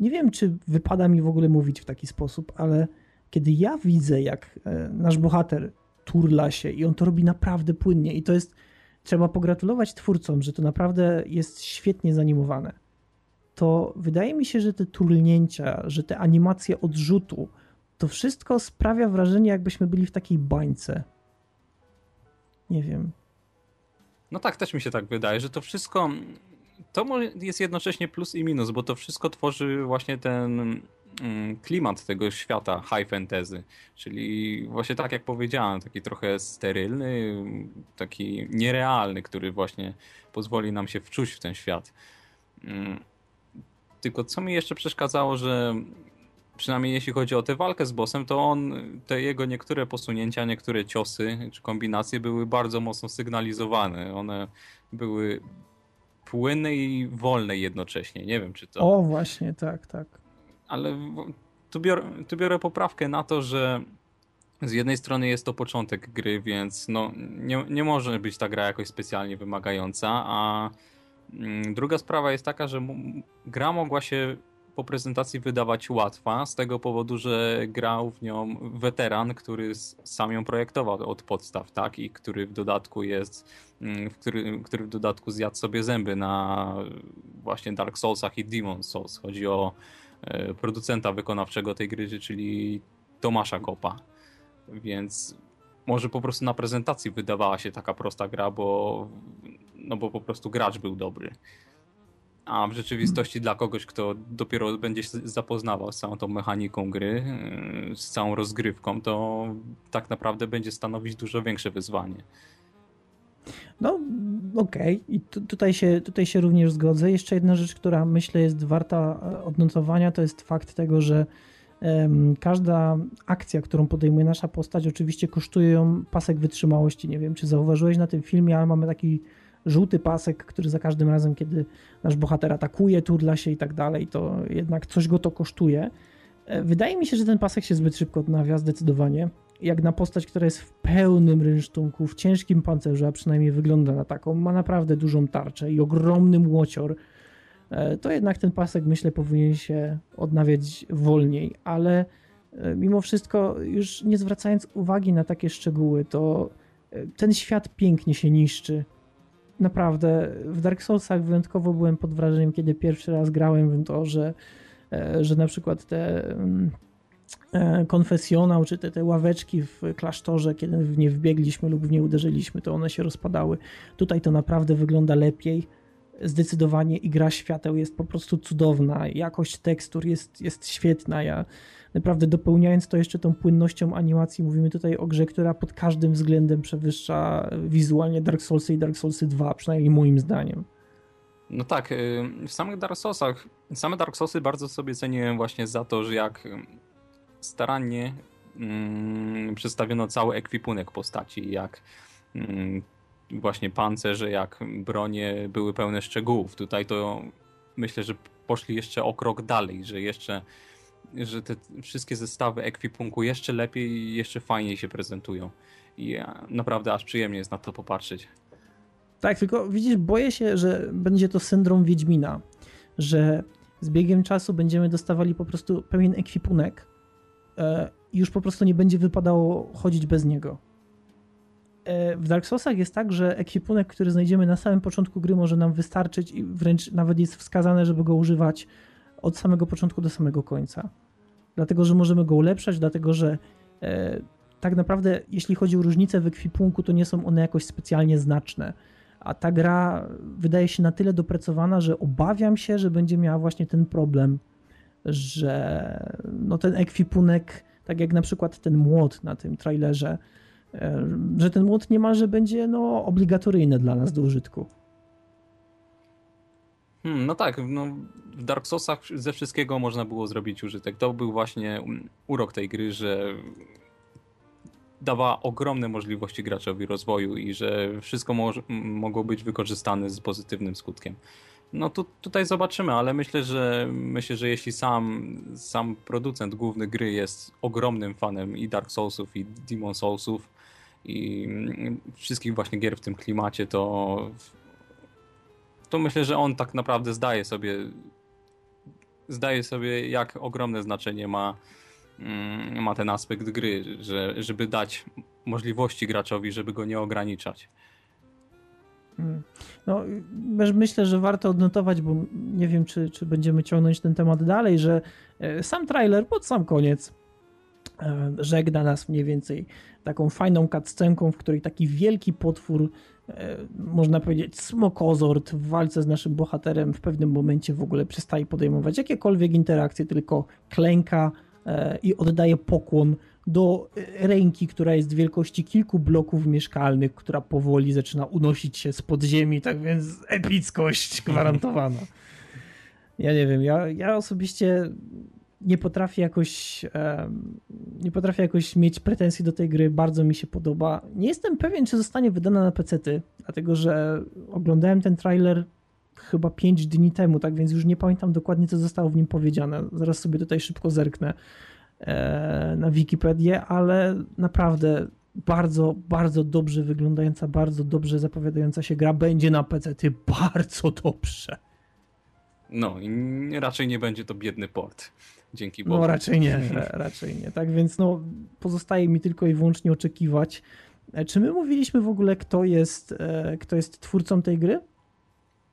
nie wiem, czy wypada mi w ogóle mówić w taki sposób, ale kiedy ja widzę, jak e, nasz bohater turla się i on to robi naprawdę płynnie i to jest, trzeba pogratulować twórcom, że to naprawdę jest świetnie zanimowane, to wydaje mi się, że te turlnięcia, że te animacje odrzutu, to wszystko sprawia wrażenie, jakbyśmy byli w takiej bańce. Nie wiem. No tak, też mi się tak wydaje, że to wszystko to jest jednocześnie plus i minus, bo to wszystko tworzy właśnie ten klimat tego świata high fantasy, czyli właśnie tak jak powiedziałem, taki trochę sterylny, taki nierealny, który właśnie pozwoli nam się wczuć w ten świat. Mm. Tylko co mi jeszcze przeszkadzało, że przynajmniej jeśli chodzi o tę walkę z bossem, to on, te jego niektóre posunięcia, niektóre ciosy czy kombinacje były bardzo mocno sygnalizowane. One były płynne i wolne jednocześnie. Nie wiem, czy to. O, właśnie, tak, tak. Ale tu biorę, tu biorę poprawkę na to, że z jednej strony jest to początek gry, więc no, nie, nie może być ta gra jakoś specjalnie wymagająca, a mm, druga sprawa jest taka, że gra mogła się po prezentacji wydawać łatwa, z tego powodu, że grał w nią weteran, który sam ją projektował od podstaw, tak? I który w dodatku jest, mm, w który, który w dodatku zjadł sobie zęby na właśnie Dark Soulsach i Demon Souls. Chodzi o producenta wykonawczego tej gry, czyli Tomasza Kopa. Więc może po prostu na prezentacji wydawała się taka prosta gra, bo, no bo po prostu gracz był dobry. A w rzeczywistości dla kogoś, kto dopiero będzie się zapoznawał z całą tą mechaniką gry, yy, z całą rozgrywką, to tak naprawdę będzie stanowić dużo większe wyzwanie. No, okej. Okay. I tutaj, się, tutaj się również zgodzę. Jeszcze jedna rzecz, która myślę jest warta e, odnotowania, to jest fakt tego, że um, każda akcja, którą podejmuje nasza postać, oczywiście kosztuje ją pasek wytrzymałości. Nie wiem, czy zauważyłeś na tym filmie, ale mamy taki żółty pasek, który za każdym razem, kiedy nasz bohater atakuje, turla się i tak dalej, to jednak coś go to kosztuje. E, wydaje mi się, że ten pasek się zbyt szybko odnawia, zdecydowanie. Jak na postać, która jest w pełnym rynsztunku, w ciężkim pancerzu, a przynajmniej wygląda na taką, ma naprawdę dużą tarczę i ogromny młocior, e, to jednak ten pasek, myślę, powinien się odnawiać wolniej, ale e, mimo wszystko, już nie zwracając uwagi na takie szczegóły, to ten świat pięknie się niszczy. Naprawdę w Dark Soulsach wyjątkowo byłem pod wrażeniem, kiedy pierwszy raz grałem w to, że, e, że na przykład te mm, e, konfesjonał, czy te, te ławeczki w klasztorze, kiedy w nie wbiegliśmy lub w nie uderzyliśmy, to one się rozpadały. Tutaj to naprawdę wygląda lepiej. Zdecydowanie i gra świateł jest po prostu cudowna. Jakość tekstur jest, jest świetna. Ja naprawdę dopełniając to jeszcze tą płynnością animacji, mówimy tutaj o grze, która pod każdym względem przewyższa wizualnie Dark Soulsy i Dark Soulsy 2, przynajmniej moim zdaniem. No tak, y, w samych Dark Soulsach, same Dark Soulsy bardzo sobie ceniłem właśnie za to, że jak starannie mm, przedstawiono cały ekwipunek postaci, jak mm, właśnie pancerze, jak bronie były pełne szczegółów. Tutaj to myślę, że poszli jeszcze o krok dalej, że jeszcze że te wszystkie zestawy ekwipunku jeszcze lepiej i jeszcze fajniej się prezentują. I naprawdę aż przyjemnie jest na to popatrzeć. Tak, tylko widzisz, boję się, że będzie to syndrom Wiedźmina, że z biegiem czasu będziemy dostawali po prostu pewien ekwipunek już po prostu nie będzie wypadało chodzić bez niego. E, w Dark Soulsach jest tak, że ekwipunek, który znajdziemy na samym początku gry może nam wystarczyć i wręcz nawet jest wskazane, żeby go używać od samego początku do samego końca. Dlatego, że możemy go ulepszać, dlatego, że e, tak naprawdę, jeśli chodzi o różnice w ekwipunku, to nie są one jakoś specjalnie znaczne. A ta gra wydaje się na tyle dopracowana, że obawiam się, że będzie miała właśnie ten problem, że no ten ekwipunek, tak jak na przykład ten młot na tym trailerze, e, że ten młot niemalże będzie no, obligatoryjny dla nas do użytku. Hmm, no tak, no, w Dark Soulsach ze wszystkiego można było zrobić użytek. To był właśnie urok tej gry, że dawała ogromne możliwości graczowi rozwoju i że wszystko mo mogło być wykorzystane z pozytywnym skutkiem. No tu, tutaj zobaczymy, ale myślę, że myślę, że jeśli sam, sam producent główny gry jest ogromnym fanem i Dark Soulsów i Demon Soulsów i wszystkich właśnie gier w tym klimacie, to to myślę, że on tak naprawdę zdaje sobie zdaje sobie jak ogromne znaczenie ma Mm, ma ten aspekt gry, że, żeby dać możliwości graczowi, żeby go nie ograniczać. Mm. No, myślę, że warto odnotować, bo nie wiem, czy, czy będziemy ciągnąć ten temat dalej, że e, sam trailer pod sam koniec e, żegna nas mniej więcej taką fajną cutscenką, w której taki wielki potwór, e, można powiedzieć smokozord w walce z naszym bohaterem w pewnym momencie w ogóle przestaje podejmować jakiekolwiek interakcje, tylko klęka, i oddaje pokłon do ręki, która jest wielkości kilku bloków mieszkalnych, która powoli zaczyna unosić się z podziemi, tak więc epickość gwarantowana. Ja nie wiem, ja, ja osobiście nie potrafię jakoś nie potrafię jakoś mieć pretensji do tej gry, bardzo mi się podoba. Nie jestem pewien, czy zostanie wydana na PC-ty, dlatego że oglądałem ten trailer chyba 5 dni temu, tak więc już nie pamiętam dokładnie, co zostało w nim powiedziane. Zaraz sobie tutaj szybko zerknę na Wikipedię, ale naprawdę bardzo, bardzo dobrze wyglądająca, bardzo dobrze zapowiadająca się gra będzie na PC. Ty bardzo dobrze. No i raczej nie będzie to biedny port. Dzięki no, Bogu. No raczej nie, raczej nie. Tak więc no, pozostaje mi tylko i wyłącznie oczekiwać. E, czy my mówiliśmy w ogóle, kto jest, e, kto jest twórcą tej gry?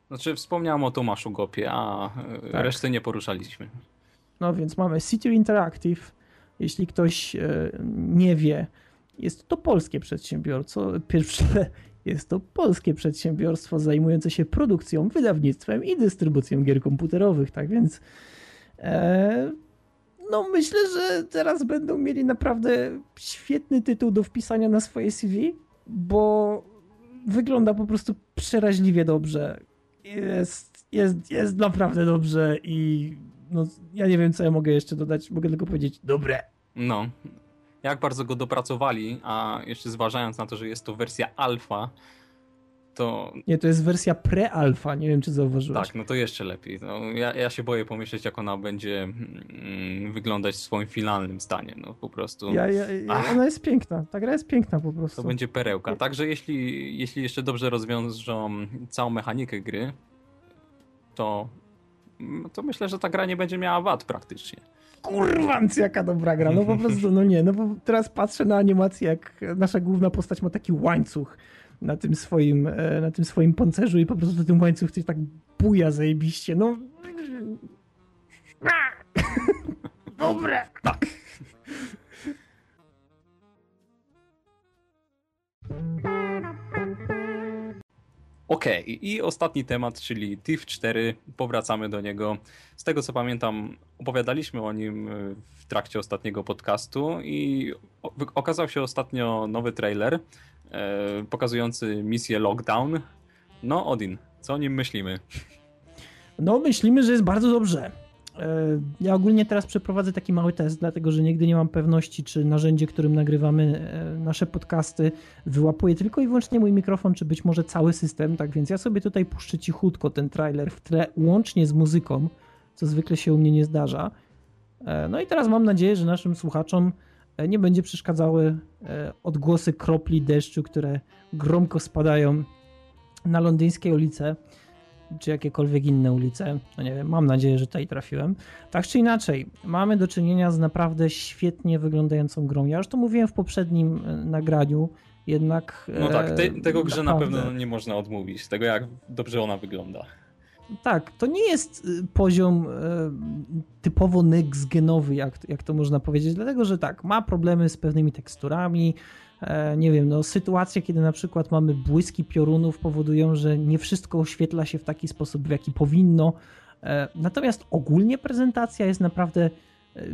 Znaczy wspomniałem o Tomaszu Gopie, a e, tak. reszty nie poruszaliśmy. No więc mamy City Interactive. Jeśli ktoś e, nie wie, jest to polskie przedsiębiorstwo. Pierwsze, jest to polskie przedsiębiorstwo zajmujące się produkcją, wydawnictwem i dystrybucją gier komputerowych. Tak więc e, no myślę, że teraz będą mieli naprawdę świetny tytuł do wpisania na swoje CV, bo wygląda po prostu przeraźliwie dobrze jest, jest, jest naprawdę dobrze i no, ja nie wiem, co ja mogę jeszcze dodać. Mogę tylko powiedzieć dobre. No. Jak bardzo go dopracowali, a jeszcze zważając na to, że jest to wersja alfa, to... Nie, to jest wersja pre-alfa, nie wiem, czy zauważyłeś. Tak, no to jeszcze lepiej. No, ja, ja się boję pomyśleć, jak ona będzie mm, wyglądać w swoim finalnym stanie, no po prostu. Ja, ja, ona jest piękna, ta gra jest piękna po prostu. To będzie perełka. Także jeśli, jeśli jeszcze dobrze rozwiążą całą mechanikę gry, to, to myślę, że ta gra nie będzie miała wad praktycznie. Kurwa, jaka dobra gra. No po prostu, no nie, no bo teraz patrzę na animację, jak nasza główna postać ma taki łańcuch na tym swoim, e, na tym swoim pancerzu i po prostu ten łańcuch coś tak buja zajebiście. No. Dobre. Tak. okay. i ostatni temat, czyli TIF 4, powracamy do niego. Z tego co pamiętam, opowiadaliśmy o nim w trakcie ostatniego podcastu i okazał się ostatnio nowy trailer, e, pokazujący misję Lockdown. No, Odin, co o nim myślimy? No, myślimy, że jest bardzo dobrze. E, ja ogólnie teraz przeprowadzę taki mały test, dlatego że nigdy nie mam pewności, czy narzędzie, którym nagrywamy e, nasze podcasty, wyłapuje tylko i wyłącznie mój mikrofon, czy być może cały system. Tak więc ja sobie tutaj puszczę cichutko ten trailer w tle, łącznie z muzyką, co zwykle się u mnie nie zdarza. E, no i teraz mam nadzieję, że naszym słuchaczom nie będzie przeszkadzały odgłosy kropli deszczu, które gromko spadają na londyńskie ulice, czy jakiekolwiek inne ulice. No nie wiem, mam nadzieję, że tutaj trafiłem. Tak czy inaczej, mamy do czynienia z naprawdę świetnie wyglądającą grą. Ja już to mówiłem w poprzednim e, nagraniu, jednak. No tak, te, tego grze naprawdę... na pewno nie można odmówić, tego jak dobrze ona wygląda tak, to nie jest y, poziom e, typowo next-genowy, jak, jak to można powiedzieć, dlatego że tak, ma problemy z pewnymi teksturami, e, nie wiem, no sytuacje, kiedy na przykład mamy błyski piorunów powodują, że nie wszystko oświetla się w taki sposób, w jaki powinno. E, natomiast ogólnie prezentacja jest naprawdę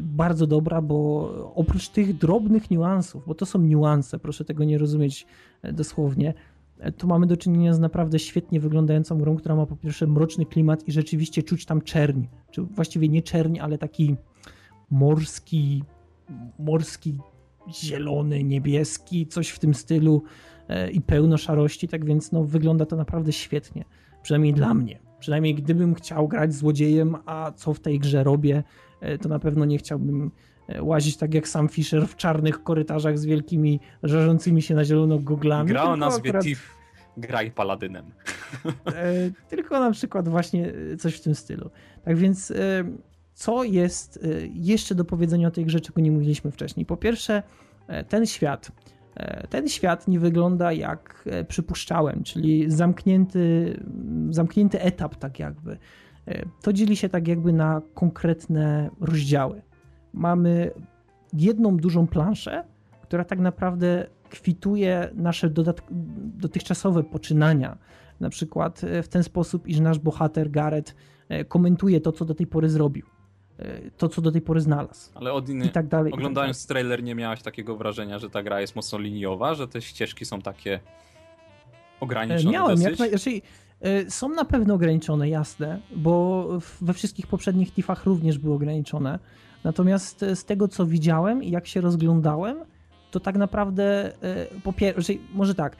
bardzo dobra, bo oprócz tych drobnych niuansów, bo to są niuanse, proszę tego nie rozumieć dosłownie, to mamy do czynienia z naprawdę świetnie wyglądającą grą, która ma po pierwsze mroczny klimat i rzeczywiście czuć tam czerń, czy właściwie nie czerń, ale taki morski, morski zielony, niebieski, coś w tym stylu e, i pełno szarości, tak więc no, wygląda to naprawdę świetnie, przynajmniej dla mnie. Przynajmniej gdybym chciał grać złodziejem, a co w tej grze robię, e, to na pewno nie chciałbym e, łazić tak jak sam Fisher w czarnych korytarzach z wielkimi, żarzącymi się na zielono goglami. Gra o nazwie akurat... Thief, graj paladynem. tylko na przykład właśnie coś w tym stylu. Tak więc co jest y, jeszcze do powiedzenia o tej grze, czego nie mówiliśmy wcześniej. Po pierwsze, e, ten świat. E, ten świat nie wygląda jak e, przypuszczałem, czyli zamknięty, zamknięty etap, tak jakby. To dzieli się tak jakby na konkretne rozdziały. Mamy jedną dużą planszę, która tak naprawdę kwituje nasze dotychczasowe poczynania. Na przykład w ten sposób, iż nasz bohater Gareth komentuje to, co do tej pory zrobił. E, to, co do tej pory znalazł. Ale od inny, i tak dalej. Oglądając tak trailer nie miałaś takiego wrażenia, że ta gra jest mocno liniowa, że te ścieżki są takie ograniczone Miałem, dosyć? jak znaczy, są na pewno ograniczone, jasne, bo we wszystkich poprzednich TIFach również były ograniczone. Natomiast e, z tego, co widziałem i jak się rozglądałem, to tak naprawdę, po pierwsze, może tak,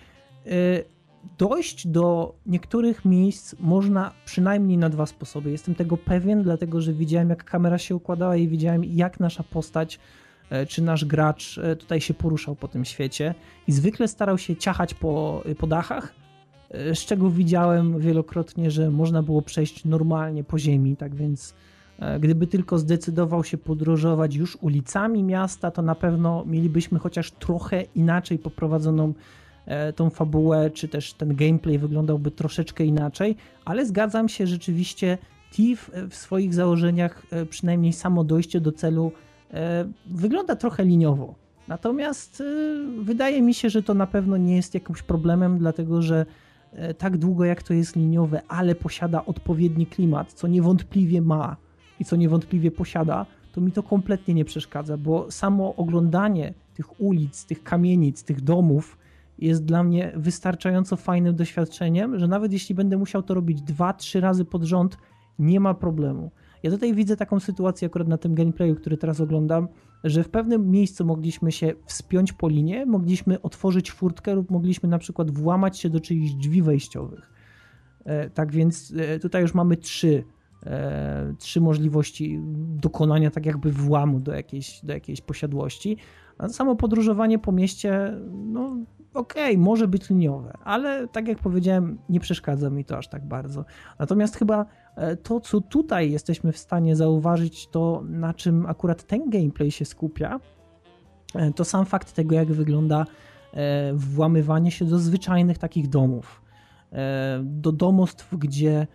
dojść do niektórych miejsc można przynajmniej na dwa sposoby. Jestem tego pewien, dlatego że widziałem, jak kamera się układała i widziałem, jak nasza postać e, czy nasz gracz e, tutaj się poruszał po tym świecie i zwykle starał się ciachać po, po dachach, e, z czego widziałem wielokrotnie, że można było przejść normalnie po ziemi, tak więc gdyby tylko zdecydował się podróżować już ulicami miasta, to na pewno mielibyśmy chociaż trochę inaczej poprowadzoną E, tą fabułę, czy też ten gameplay wyglądałby troszeczkę inaczej, ale zgadzam się rzeczywiście, Thief w swoich założeniach, e, przynajmniej samo dojście do celu, e, wygląda trochę liniowo. Natomiast wydaje mi się, że to na pewno nie jest jakimś problemem, dlatego że tak długo jak to jest liniowe, ale posiada odpowiedni klimat, co niewątpliwie ma i co niewątpliwie posiada, to mi to kompletnie nie przeszkadza, bo samo oglądanie tych ulic, tych kamienic, tych domów jest dla mnie wystarczająco fajnym doświadczeniem, że nawet jeśli będę musiał to robić dwa, trzy razy pod rząd, nie ma problemu. Ja tutaj widzę taką sytuację akurat na tym gameplayu, który teraz oglądam, że w pewnym miejscu mogliśmy się wspiąć po linie, mogliśmy otworzyć furtkę lub mogliśmy na przykład włamać się do czyichś drzwi wejściowych. E, tak więc e, tutaj już mamy trzy, e, trzy możliwości dokonania tak jakby włamu do jakiejś, do jakiejś posiadłości. A samo podróżowanie po mieście, no okej, okay, może być liniowe, ale tak jak powiedziałem, nie przeszkadza mi to aż tak bardzo. Natomiast chyba e, to, co tutaj jesteśmy w stanie zauważyć, to na czym akurat ten gameplay się skupia, e, to sam fakt tego, jak wygląda e, włamywanie się do zwyczajnych takich domów. Do domostw, gdzie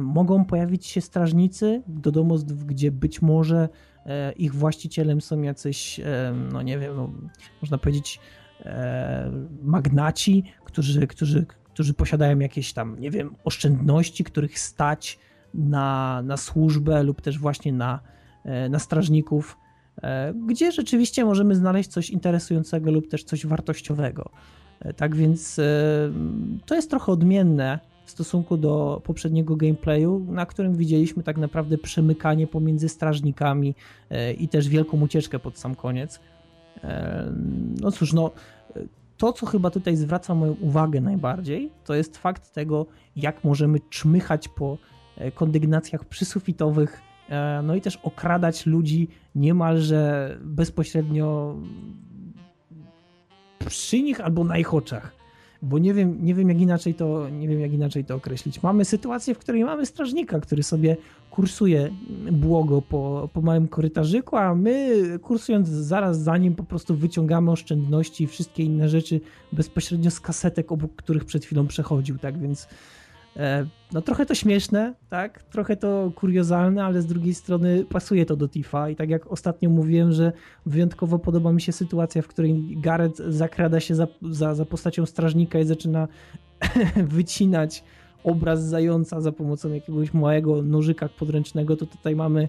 mogą pojawić się strażnicy, do domostw, gdzie być może ich właścicielem są jacyś, no nie wiem, no, można powiedzieć, magnaci, którzy, którzy, którzy posiadają jakieś tam, nie wiem, oszczędności, których stać na, na służbę lub też właśnie na, e, na strażników, e, gdzie rzeczywiście możemy znaleźć coś interesującego lub też coś wartościowego. Tak więc to jest trochę odmienne w stosunku do poprzedniego gameplayu, na którym widzieliśmy tak naprawdę przemykanie pomiędzy strażnikami i też wielką ucieczkę pod sam koniec. No cóż, no, to co chyba tutaj zwraca moją uwagę najbardziej, to jest fakt tego, jak możemy czmychać po e, kondygnacjach przysufitowych, e, no i też okradać ludzi niemalże bezpośrednio przy nich albo na ich oczach bo nie wiem, nie wiem jak inaczej to, nie wiem jak inaczej to określić. Mamy sytuację, w której mamy strażnika, który sobie kursuje błogo po, po małym korytarzyku, a my kursując zaraz za nim po prostu wyciągamy oszczędności i wszystkie inne rzeczy bezpośrednio z kasetek, obok których przed chwilą przechodził, tak więc no trochę to śmieszne, tak? Trochę to kuriozalne, ale z drugiej strony pasuje to do Tifa i tak jak ostatnio mówiłem, że wyjątkowo podoba mi się sytuacja, w której Gareth zakrada się za, za, za postacią strażnika i zaczyna wycinać obraz zająca za pomocą jakiegoś małego nożyka podręcznego, to tutaj mamy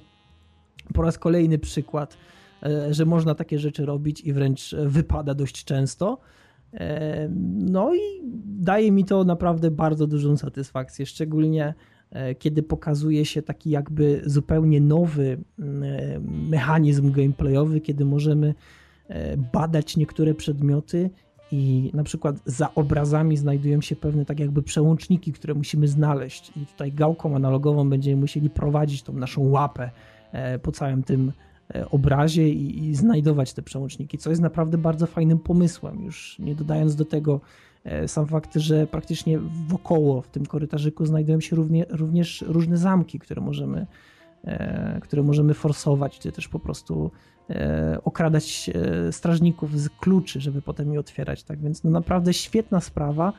po raz kolejny przykład, e, że można takie rzeczy robić i wręcz wypada dość często. E, no i daje mi to naprawdę bardzo dużą satysfakcję, szczególnie e, kiedy pokazuje się taki jakby zupełnie nowy mechanizm gameplayowy, kiedy możemy badać niektóre przedmioty i na przykład za obrazami znajdują się pewne tak jakby przełączniki, które musimy znaleźć. I tutaj gałką analogową będziemy musieli prowadzić tą naszą łapę po całym tym E, obrazie i, i, znajdować te przełączniki, co jest naprawdę bardzo fajnym pomysłem. Już nie dodając do tego e, sam fakt, że praktycznie wokoło w tym korytarzyku znajdują się równie, również różne zamki, które możemy, e, które możemy forsować, czy też po prostu okradać strażników z kluczy, żeby potem je otwierać. Tak więc no naprawdę świetna sprawa,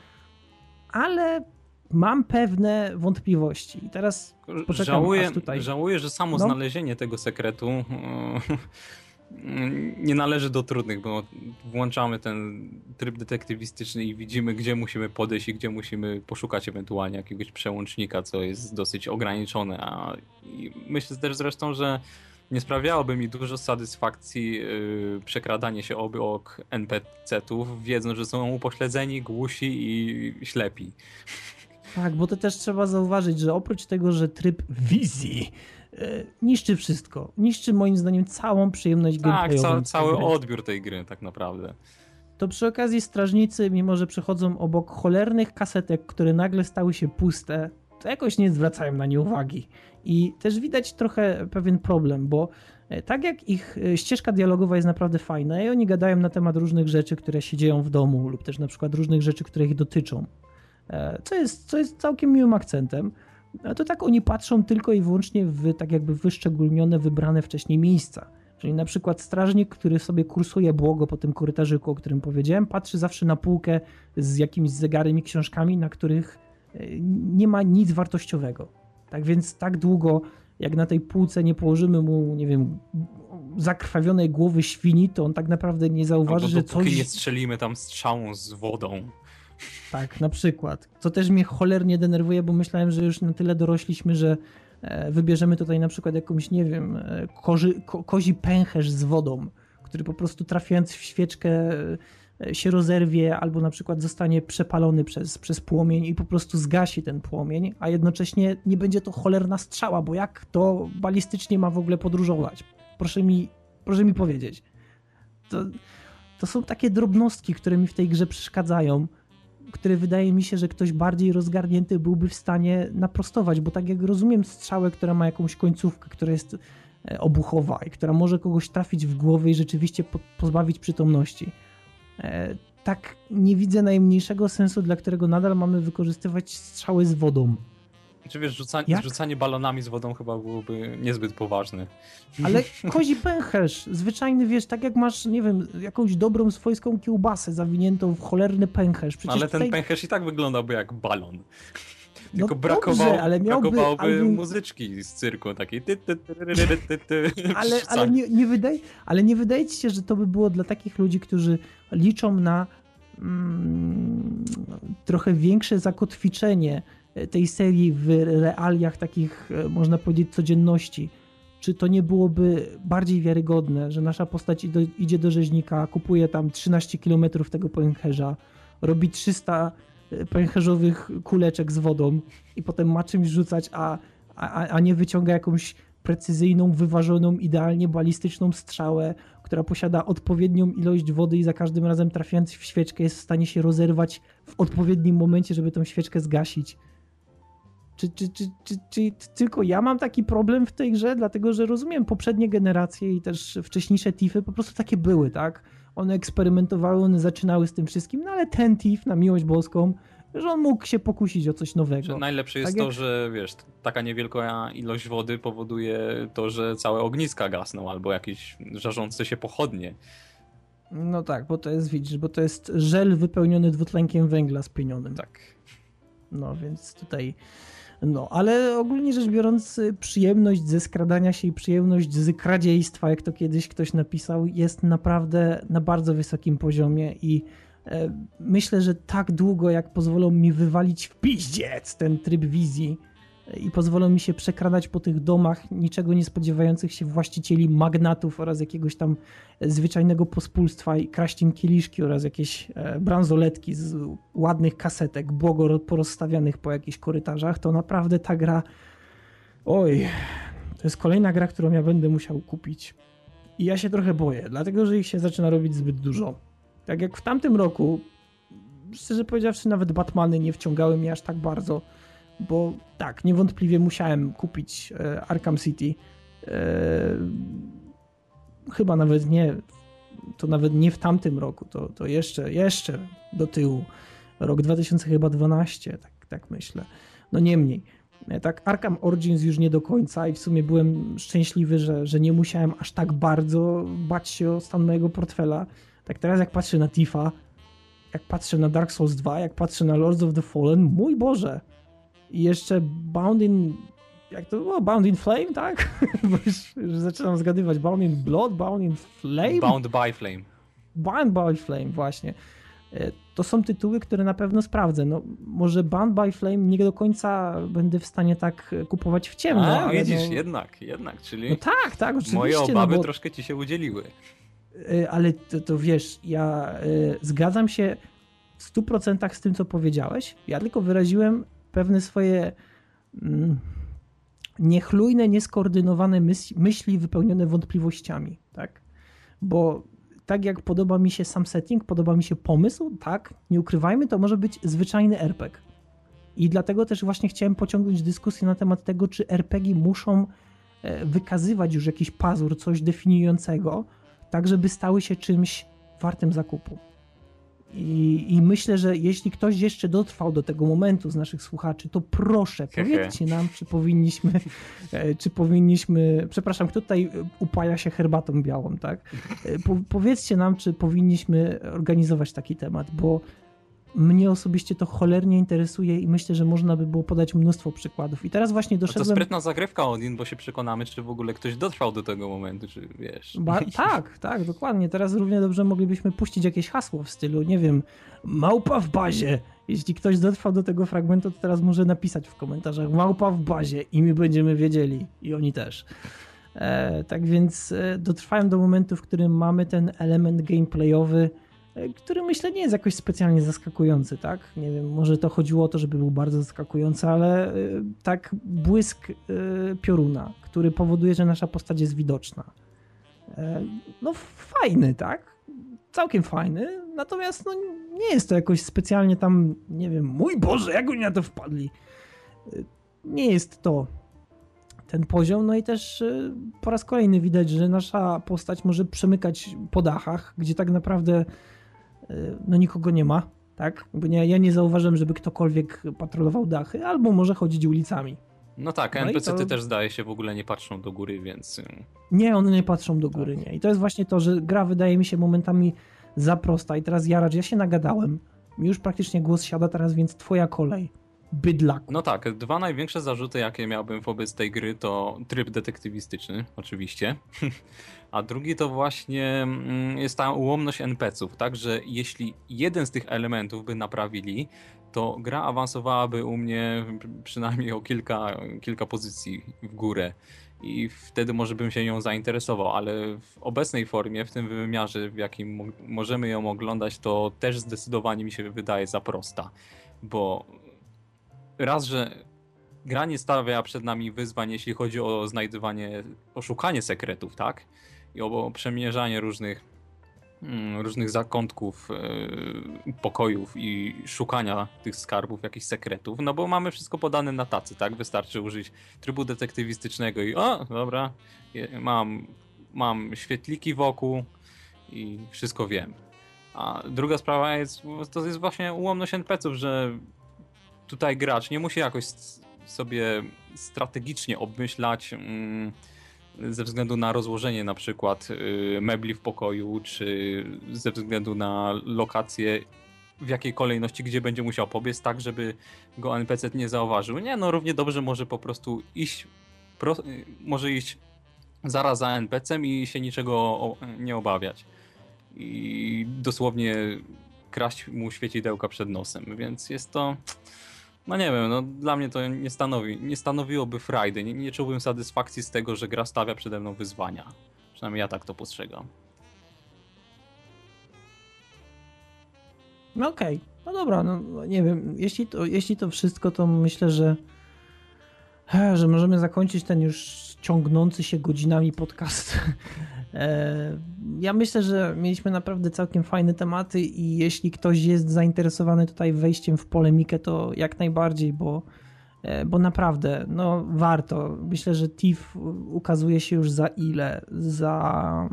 ale mam pewne wątpliwości. I teraz poczekam, żałuję, tutaj... żałuję, że samo no. znalezienie tego sekretu e, nie należy do trudnych, bo włączamy ten tryb detektywistyczny i widzimy, gdzie musimy podejść i gdzie musimy poszukać ewentualnie jakiegoś przełącznika, co jest dosyć ograniczone. A myślę też zresztą, że nie sprawiałoby mi dużo satysfakcji yy, przekradanie się obok NPC-ów, wiedząc, że są upośledzeni, głusi i ślepi. Tak, bo to też trzeba zauważyć, że oprócz tego, że tryb wizji e, niszczy wszystko. Niszczy moim zdaniem całą przyjemność tak, gameplayową. Tak, cały odbiór tej gry tak naprawdę. To przy okazji strażnicy, mimo że przechodzą obok cholernych kasetek, które nagle stały się puste, to jakoś nie zwracają na nie uwagi. I też widać trochę pewien problem, bo e, tak jak ich e, ścieżka dialogowa jest naprawdę fajna i oni gadają na temat różnych rzeczy, które się dzieją w domu lub też na przykład różnych rzeczy, które ich dotyczą. E, co jest, co jest całkiem miłym akcentem, to tak oni patrzą tylko i wyłącznie w tak jakby wyszczególnione, wybrane wcześniej miejsca. Czyli na przykład strażnik, który sobie kursuje błogo po tym korytarzyku, o którym powiedziałem, patrzy zawsze na półkę z jakimiś zegarem i książkami, na których e, nie ma nic wartościowego. Tak więc tak długo, jak na tej półce nie położymy mu, nie wiem, zakrwawionej głowy świni, to on tak naprawdę nie zauważy, że coś... nie strzelimy tam strzałą z wodą. Tak, na przykład. Co też mnie cholernie denerwuje, bo myślałem, że już na tyle dorośliśmy, że e, wybierzemy tutaj na przykład jakąś, nie wiem, e, koży, ko, kozi pęcherz z wodą, który po prostu trafiając w świeczkę e, się rozerwie albo na przykład zostanie przepalony przez, przez płomień i po prostu zgasi ten płomień, a jednocześnie nie będzie to cholerna strzała, bo jak to balistycznie ma w ogóle podróżować? Proszę mi, proszę mi powiedzieć. To, to są takie drobnostki, które mi w tej grze przeszkadzają, które wydaje mi się, że ktoś bardziej rozgarnięty byłby w stanie naprostować, bo tak jak rozumiem strzałę, która ma jakąś końcówkę, która jest e, obuchowa i która może kogoś trafić w głowę i rzeczywiście pozbawić przytomności. E, tak nie widzę najmniejszego sensu, dla którego nadal mamy wykorzystywać strzały z wodą. Czy wiesz, rzucanie, rzucanie balonami z wodą chyba byłoby niezbyt poważne. Ale kozi pęcherz, zwyczajny, wiesz, tak jak masz, nie wiem, jakąś dobrą swojską kiełbasę zawiniętą w cholerny pęcherz. Przecież ale ten tutaj... pęcherz i tak wyglądałby jak balon. No Tylko brakowało, dobrze, ale miałby, brakowałoby ale... muzyczki z cyrku, takiej ty, ty, ty, ty, Ale, ale, nie, nie wydaje, ale nie wydaje ci się, że to by było dla takich ludzi, którzy liczą na mm, trochę większe zakotwiczenie tej serii w realiach takich, e, można powiedzieć, codzienności. Czy to nie byłoby bardziej wiarygodne, że nasza postać idzie do, rzeźnika, kupuje tam 13 km tego pęcherza, robi 300 e, pęcherzowych kuleczek z wodą i potem ma czymś rzucać, a, a, a nie wyciąga jakąś precyzyjną, wyważoną, idealnie balistyczną strzałę, która posiada odpowiednią ilość wody i za każdym razem trafiając w świeczkę jest w stanie się rozerwać w odpowiednim momencie, żeby tą świeczkę zgasić. Czy, czy, czy, czy, czy tylko ja mam taki problem w tej grze? Dlatego, że rozumiem, poprzednie generacje i też wcześniejsze TIFy po prostu takie były, tak? One eksperymentowały, one zaczynały z tym wszystkim, no ale ten TIF, na miłość boską, że on mógł się pokusić o coś nowego. Że najlepsze jest tak to, jak... że wiesz, taka niewielka ilość wody powoduje to, że całe ogniska gasną albo jakieś żarzące się pochodnie. No tak, bo to jest, widzisz, bo to jest żel wypełniony dwutlenkiem węgla spienionym. Tak. No więc tutaj no, ale ogólnie rzecz biorąc, przyjemność ze skradania się i przyjemność z kradziejstwa, jak to kiedyś ktoś napisał, jest naprawdę na bardzo wysokim poziomie i e, myślę, że tak długo, jak pozwolą mi wywalić w piździec ten tryb wizji, i pozwolą mi się przekradać po tych domach niczego nie spodziewających się właścicieli magnatów oraz jakiegoś tam zwyczajnego pospólstwa i kraść im kieliszki oraz jakieś e, bransoletki z ładnych kasetek, błogo porozstawianych po jakichś korytarzach, to naprawdę ta gra oj, to jest kolejna gra, którą ja będę musiał kupić. I ja się trochę boję, dlatego że ich się zaczyna robić zbyt dużo. Tak jak w tamtym roku, szczerze powiedziawszy, nawet Batmany nie wciągały mnie aż tak bardzo bo tak, niewątpliwie musiałem kupić e, Arkham City. E, chyba nawet nie, to nawet nie w tamtym roku, to, to jeszcze, jeszcze do tyłu. Rok 2012, tak, tak myślę. No niemniej. E, tak, Arkham Origins już nie do końca i w sumie byłem szczęśliwy, że, że nie musiałem aż tak bardzo bać się o stan mojego portfela. Tak teraz jak patrzę na Tifa, jak patrzę na Dark Souls 2, jak patrzę na Lords of the Fallen, mój Boże, i jeszcze Bound in... Jak to było? Bound in Flame, tak? Bo już, już zaczynam zgadywać. Bound in Blood? Bound in Flame? Bound by Flame. Bound by Flame, właśnie. E, to są tytuły, które na pewno sprawdzę. No, może Bound by Flame nie do końca będę w stanie tak kupować w ciemno. A, widzisz, no... jednak, jednak, czyli no tak, tak, oczywiście. Moje no obawy no bo... troszkę ci się udzieliły. E, ale to, to wiesz, ja y, zgadzam się w 100% z tym, co powiedziałeś. Ja tylko wyraziłem pewne swoje mm, niechlujne, nieskoordynowane myśli, wypełnione wątpliwościami, tak? Bo tak jak podoba mi się sam setting, podoba mi się pomysł, tak, nie ukrywajmy, to może być zwyczajny RPG. I dlatego też właśnie chciałem pociągnąć dyskusję na temat tego, czy RPG muszą e, wykazywać już jakiś pazur, coś definiującego, tak żeby stały się czymś wartym zakupu. I, I, myślę, że jeśli ktoś jeszcze dotrwał do tego momentu z naszych słuchaczy, to proszę, powiedzcie nam, czy powinniśmy, e, czy powinniśmy, przepraszam, kto tutaj upaja się herbatą białą, tak? E, po, powiedzcie nam, czy powinniśmy organizować taki temat, bo mnie osobiście to cholernie interesuje i myślę, że można by było podać mnóstwo przykładów. I teraz właśnie doszedłem... A to sprytna zagrywka Odin, bo się przekonamy, czy w ogóle ktoś dotrwał do tego momentu, czy wiesz... Ba tak, tak, dokładnie. Teraz równie dobrze moglibyśmy puścić jakieś hasło w stylu, nie wiem, małpa w bazie. Jeśli ktoś dotrwał do tego fragmentu, to teraz może napisać w komentarzach małpa w bazie i my będziemy wiedzieli. I oni też. E, tak więc e, dotrwałem do momentu, w którym mamy ten element gameplayowy, który myślę nie jest jakoś specjalnie zaskakujący, tak? Nie wiem, może to chodziło o to, żeby był bardzo zaskakujący, ale e, tak błysk e, pioruna, który powoduje, że nasza postać jest widoczna. No fajny, tak? Całkiem fajny, natomiast no, nie jest to jakoś specjalnie tam, nie wiem, mój Boże, jak oni na to wpadli. Nie jest to ten poziom, no i też po raz kolejny widać, że nasza postać może przemykać po dachach, gdzie tak naprawdę Y, no nikogo nie ma, tak? Bo nie, ja nie zauważyłem, żeby ktokolwiek patrolował dachy, albo może chodzić ulicami. No tak, NPC-ty to... też zdaje się w ogóle nie patrzą do góry, więc... Y, nie, one nie patrzą do góry, tak. nie. I to jest właśnie to, że gra wydaje mi się momentami za prosta. I teraz Jaracz, ja się nagadałem. Mi już praktycznie głos siada teraz, więc twoja kolej bydlaku. No tak, dwa największe zarzuty, jakie miałbym wobec tej gry, to tryb detektywistyczny, oczywiście. A drugi to właśnie mm, jest ta ułomność NPC-ów, tak, że jeśli jeden z tych elementów by naprawili, to gra awansowałaby u mnie przynajmniej o kilka, kilka pozycji w górę i wtedy może bym się nią zainteresował, ale w obecnej formie, w tym wymiarze, w jakim możemy ją oglądać, to też zdecydowanie mi się wydaje za prosta, bo raz, że gra nie stawia przed nami wyzwań, jeśli chodzi o znajdywanie, o szukanie sekretów, tak? I o przemierzanie różnych, mm, różnych zakątków, yy, pokojów i szukania tych skarbów, jakichś sekretów, no bo mamy wszystko podane na tacy, tak? Wystarczy użyć trybu detektywistycznego i o, dobra, mam, mam świetliki wokół i wszystko wiem. A druga sprawa jest, to jest właśnie ułomność NPC-ów, że tutaj gracz nie musi jakoś sobie strategicznie obmyślać mm, ze względu na rozłożenie na przykład y, mebli w pokoju, czy ze względu na lokację w jakiej kolejności, gdzie będzie musiał pobiec, tak żeby go NPC nie zauważył. Nie, no równie dobrze może po prostu iść, pro, może iść zaraz za NPC-em i się niczego nie obawiać. I dosłownie kraść mu świecidełka przed nosem, więc jest to No nie wiem, no dla mnie to nie stanowi, nie stanowiłoby frajdy, nie, nie czułbym satysfakcji z tego, że gra stawia przede mną wyzwania. Przynajmniej ja tak to postrzegam. No okej, no dobra, no nie wiem, jeśli to, jeśli to wszystko, to myślę, że że możemy zakończyć ten już ciągnący się godzinami podcast. E, Ja myślę, że mieliśmy naprawdę całkiem fajne tematy i jeśli ktoś jest zainteresowany tutaj wejściem w polemikę, to jak najbardziej, bo, e, bo naprawdę, no warto. Myślę, że TIF ukazuje się już za ile? Za...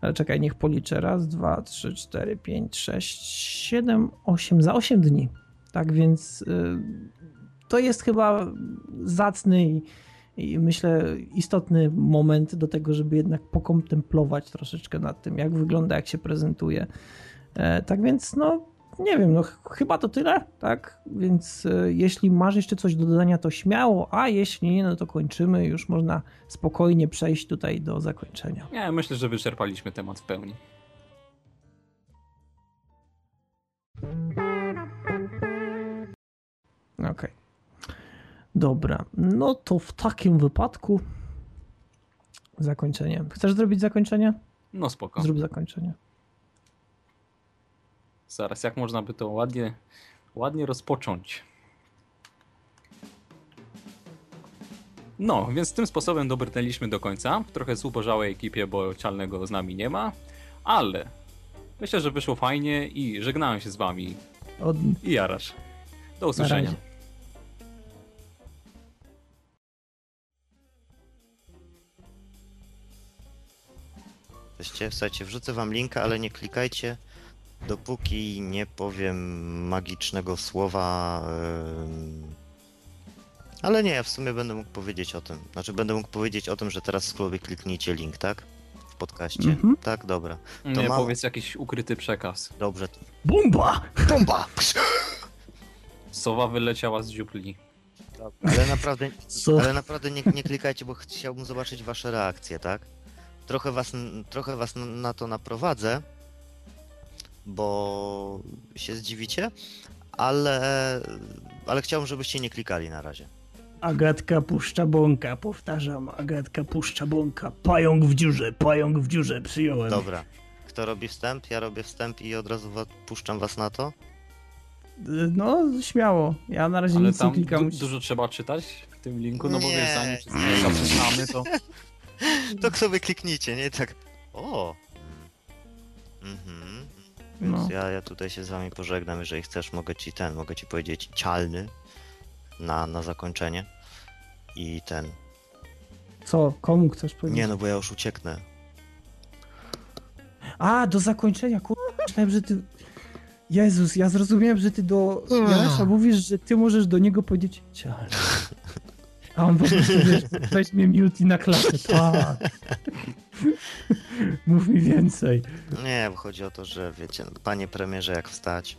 Ale czekaj, niech policzę. Raz, dwa, trzy, cztery, pięć, sześć, siedem, osiem. Za osiem dni. Tak więc y, to jest chyba zacny i, i myślę istotny moment do tego, żeby jednak pokontemplować troszeczkę nad tym, jak wygląda, jak się prezentuje. E, tak więc, no, nie wiem, no ch- chyba to tyle, tak? Więc e, jeśli masz jeszcze coś do dodania, to śmiało, a jeśli nie, no to kończymy. Już można spokojnie przejść tutaj do zakończenia. Nie, myślę, że wyczerpaliśmy temat w pełni. Okej. Dobra, no to w takim wypadku zakończenie. Chcesz zrobić zakończenie? No spoko. Zrób zakończenie. Zaraz, jak można by to ładnie, ładnie rozpocząć? No, więc tym sposobem dobrnęliśmy do końca. Trochę zubożałej ekipie, bo Cialnego z nami nie ma, ale myślę, że wyszło fajnie i żegnałem się z wami Od... i Jarasz. Do usłyszenia. Jesteście, słuchajcie, wrzucę wam linka, ale nie klikajcie, dopóki nie powiem magicznego słowa. Ale nie, ja w sumie będę mógł powiedzieć o tym. Znaczy, będę mógł powiedzieć o tym, że teraz sobie kliknijcie link, tak? W podcaście. Mhm. Tak, dobra. Nie, mało. powiedz jakiś ukryty przekaz. Dobrze. Bumba! Bomba! Sowa wyleciała z dziupli. Ale naprawdę, ale naprawdę nie, nie klikajcie, bo chciałbym zobaczyć wasze reakcje, tak? Trochę was, trochę was na- to naprowadzę, bo się zdziwicie, ale, ale chciałbym, żebyście nie klikali na razie. Agatka puszcza bąka, powtarzam, Agatka puszcza bąka. Pająk w dziurze, pająk w dziurze, przyjąłem. Dobra. Kto robi wstęp? Ja robię wstęp i od razu puszczam was na to. No, śmiało. Ja na razie Ale nic nie tam klikam. du- dużo trzeba czytać w tym linku, no bo Nie. wiesz, zanim wszystkiego zaczynamy, to To sobie kliknijcie, nie? Tak. O! Mhm. Więc No. ja, ja tutaj się z wami pożegnam, jeżeli chcesz, mogę ci ten, mogę ci powiedzieć cialny na, na zakończenie. I ten. Co? Komu chcesz powiedzieć? Nie no, bo ja już ucieknę. A, do zakończenia, kur... Myślałem, że ty... Jezus, ja zrozumiałem, że ty do Janesza mówisz, że ty możesz do niego powiedzieć cial. A on po prostu, wiesz, weźmie mute na klatę. Tak. Mów mi więcej. Nie, chodzi o to, że wiecie, panie premierze, jak wstać.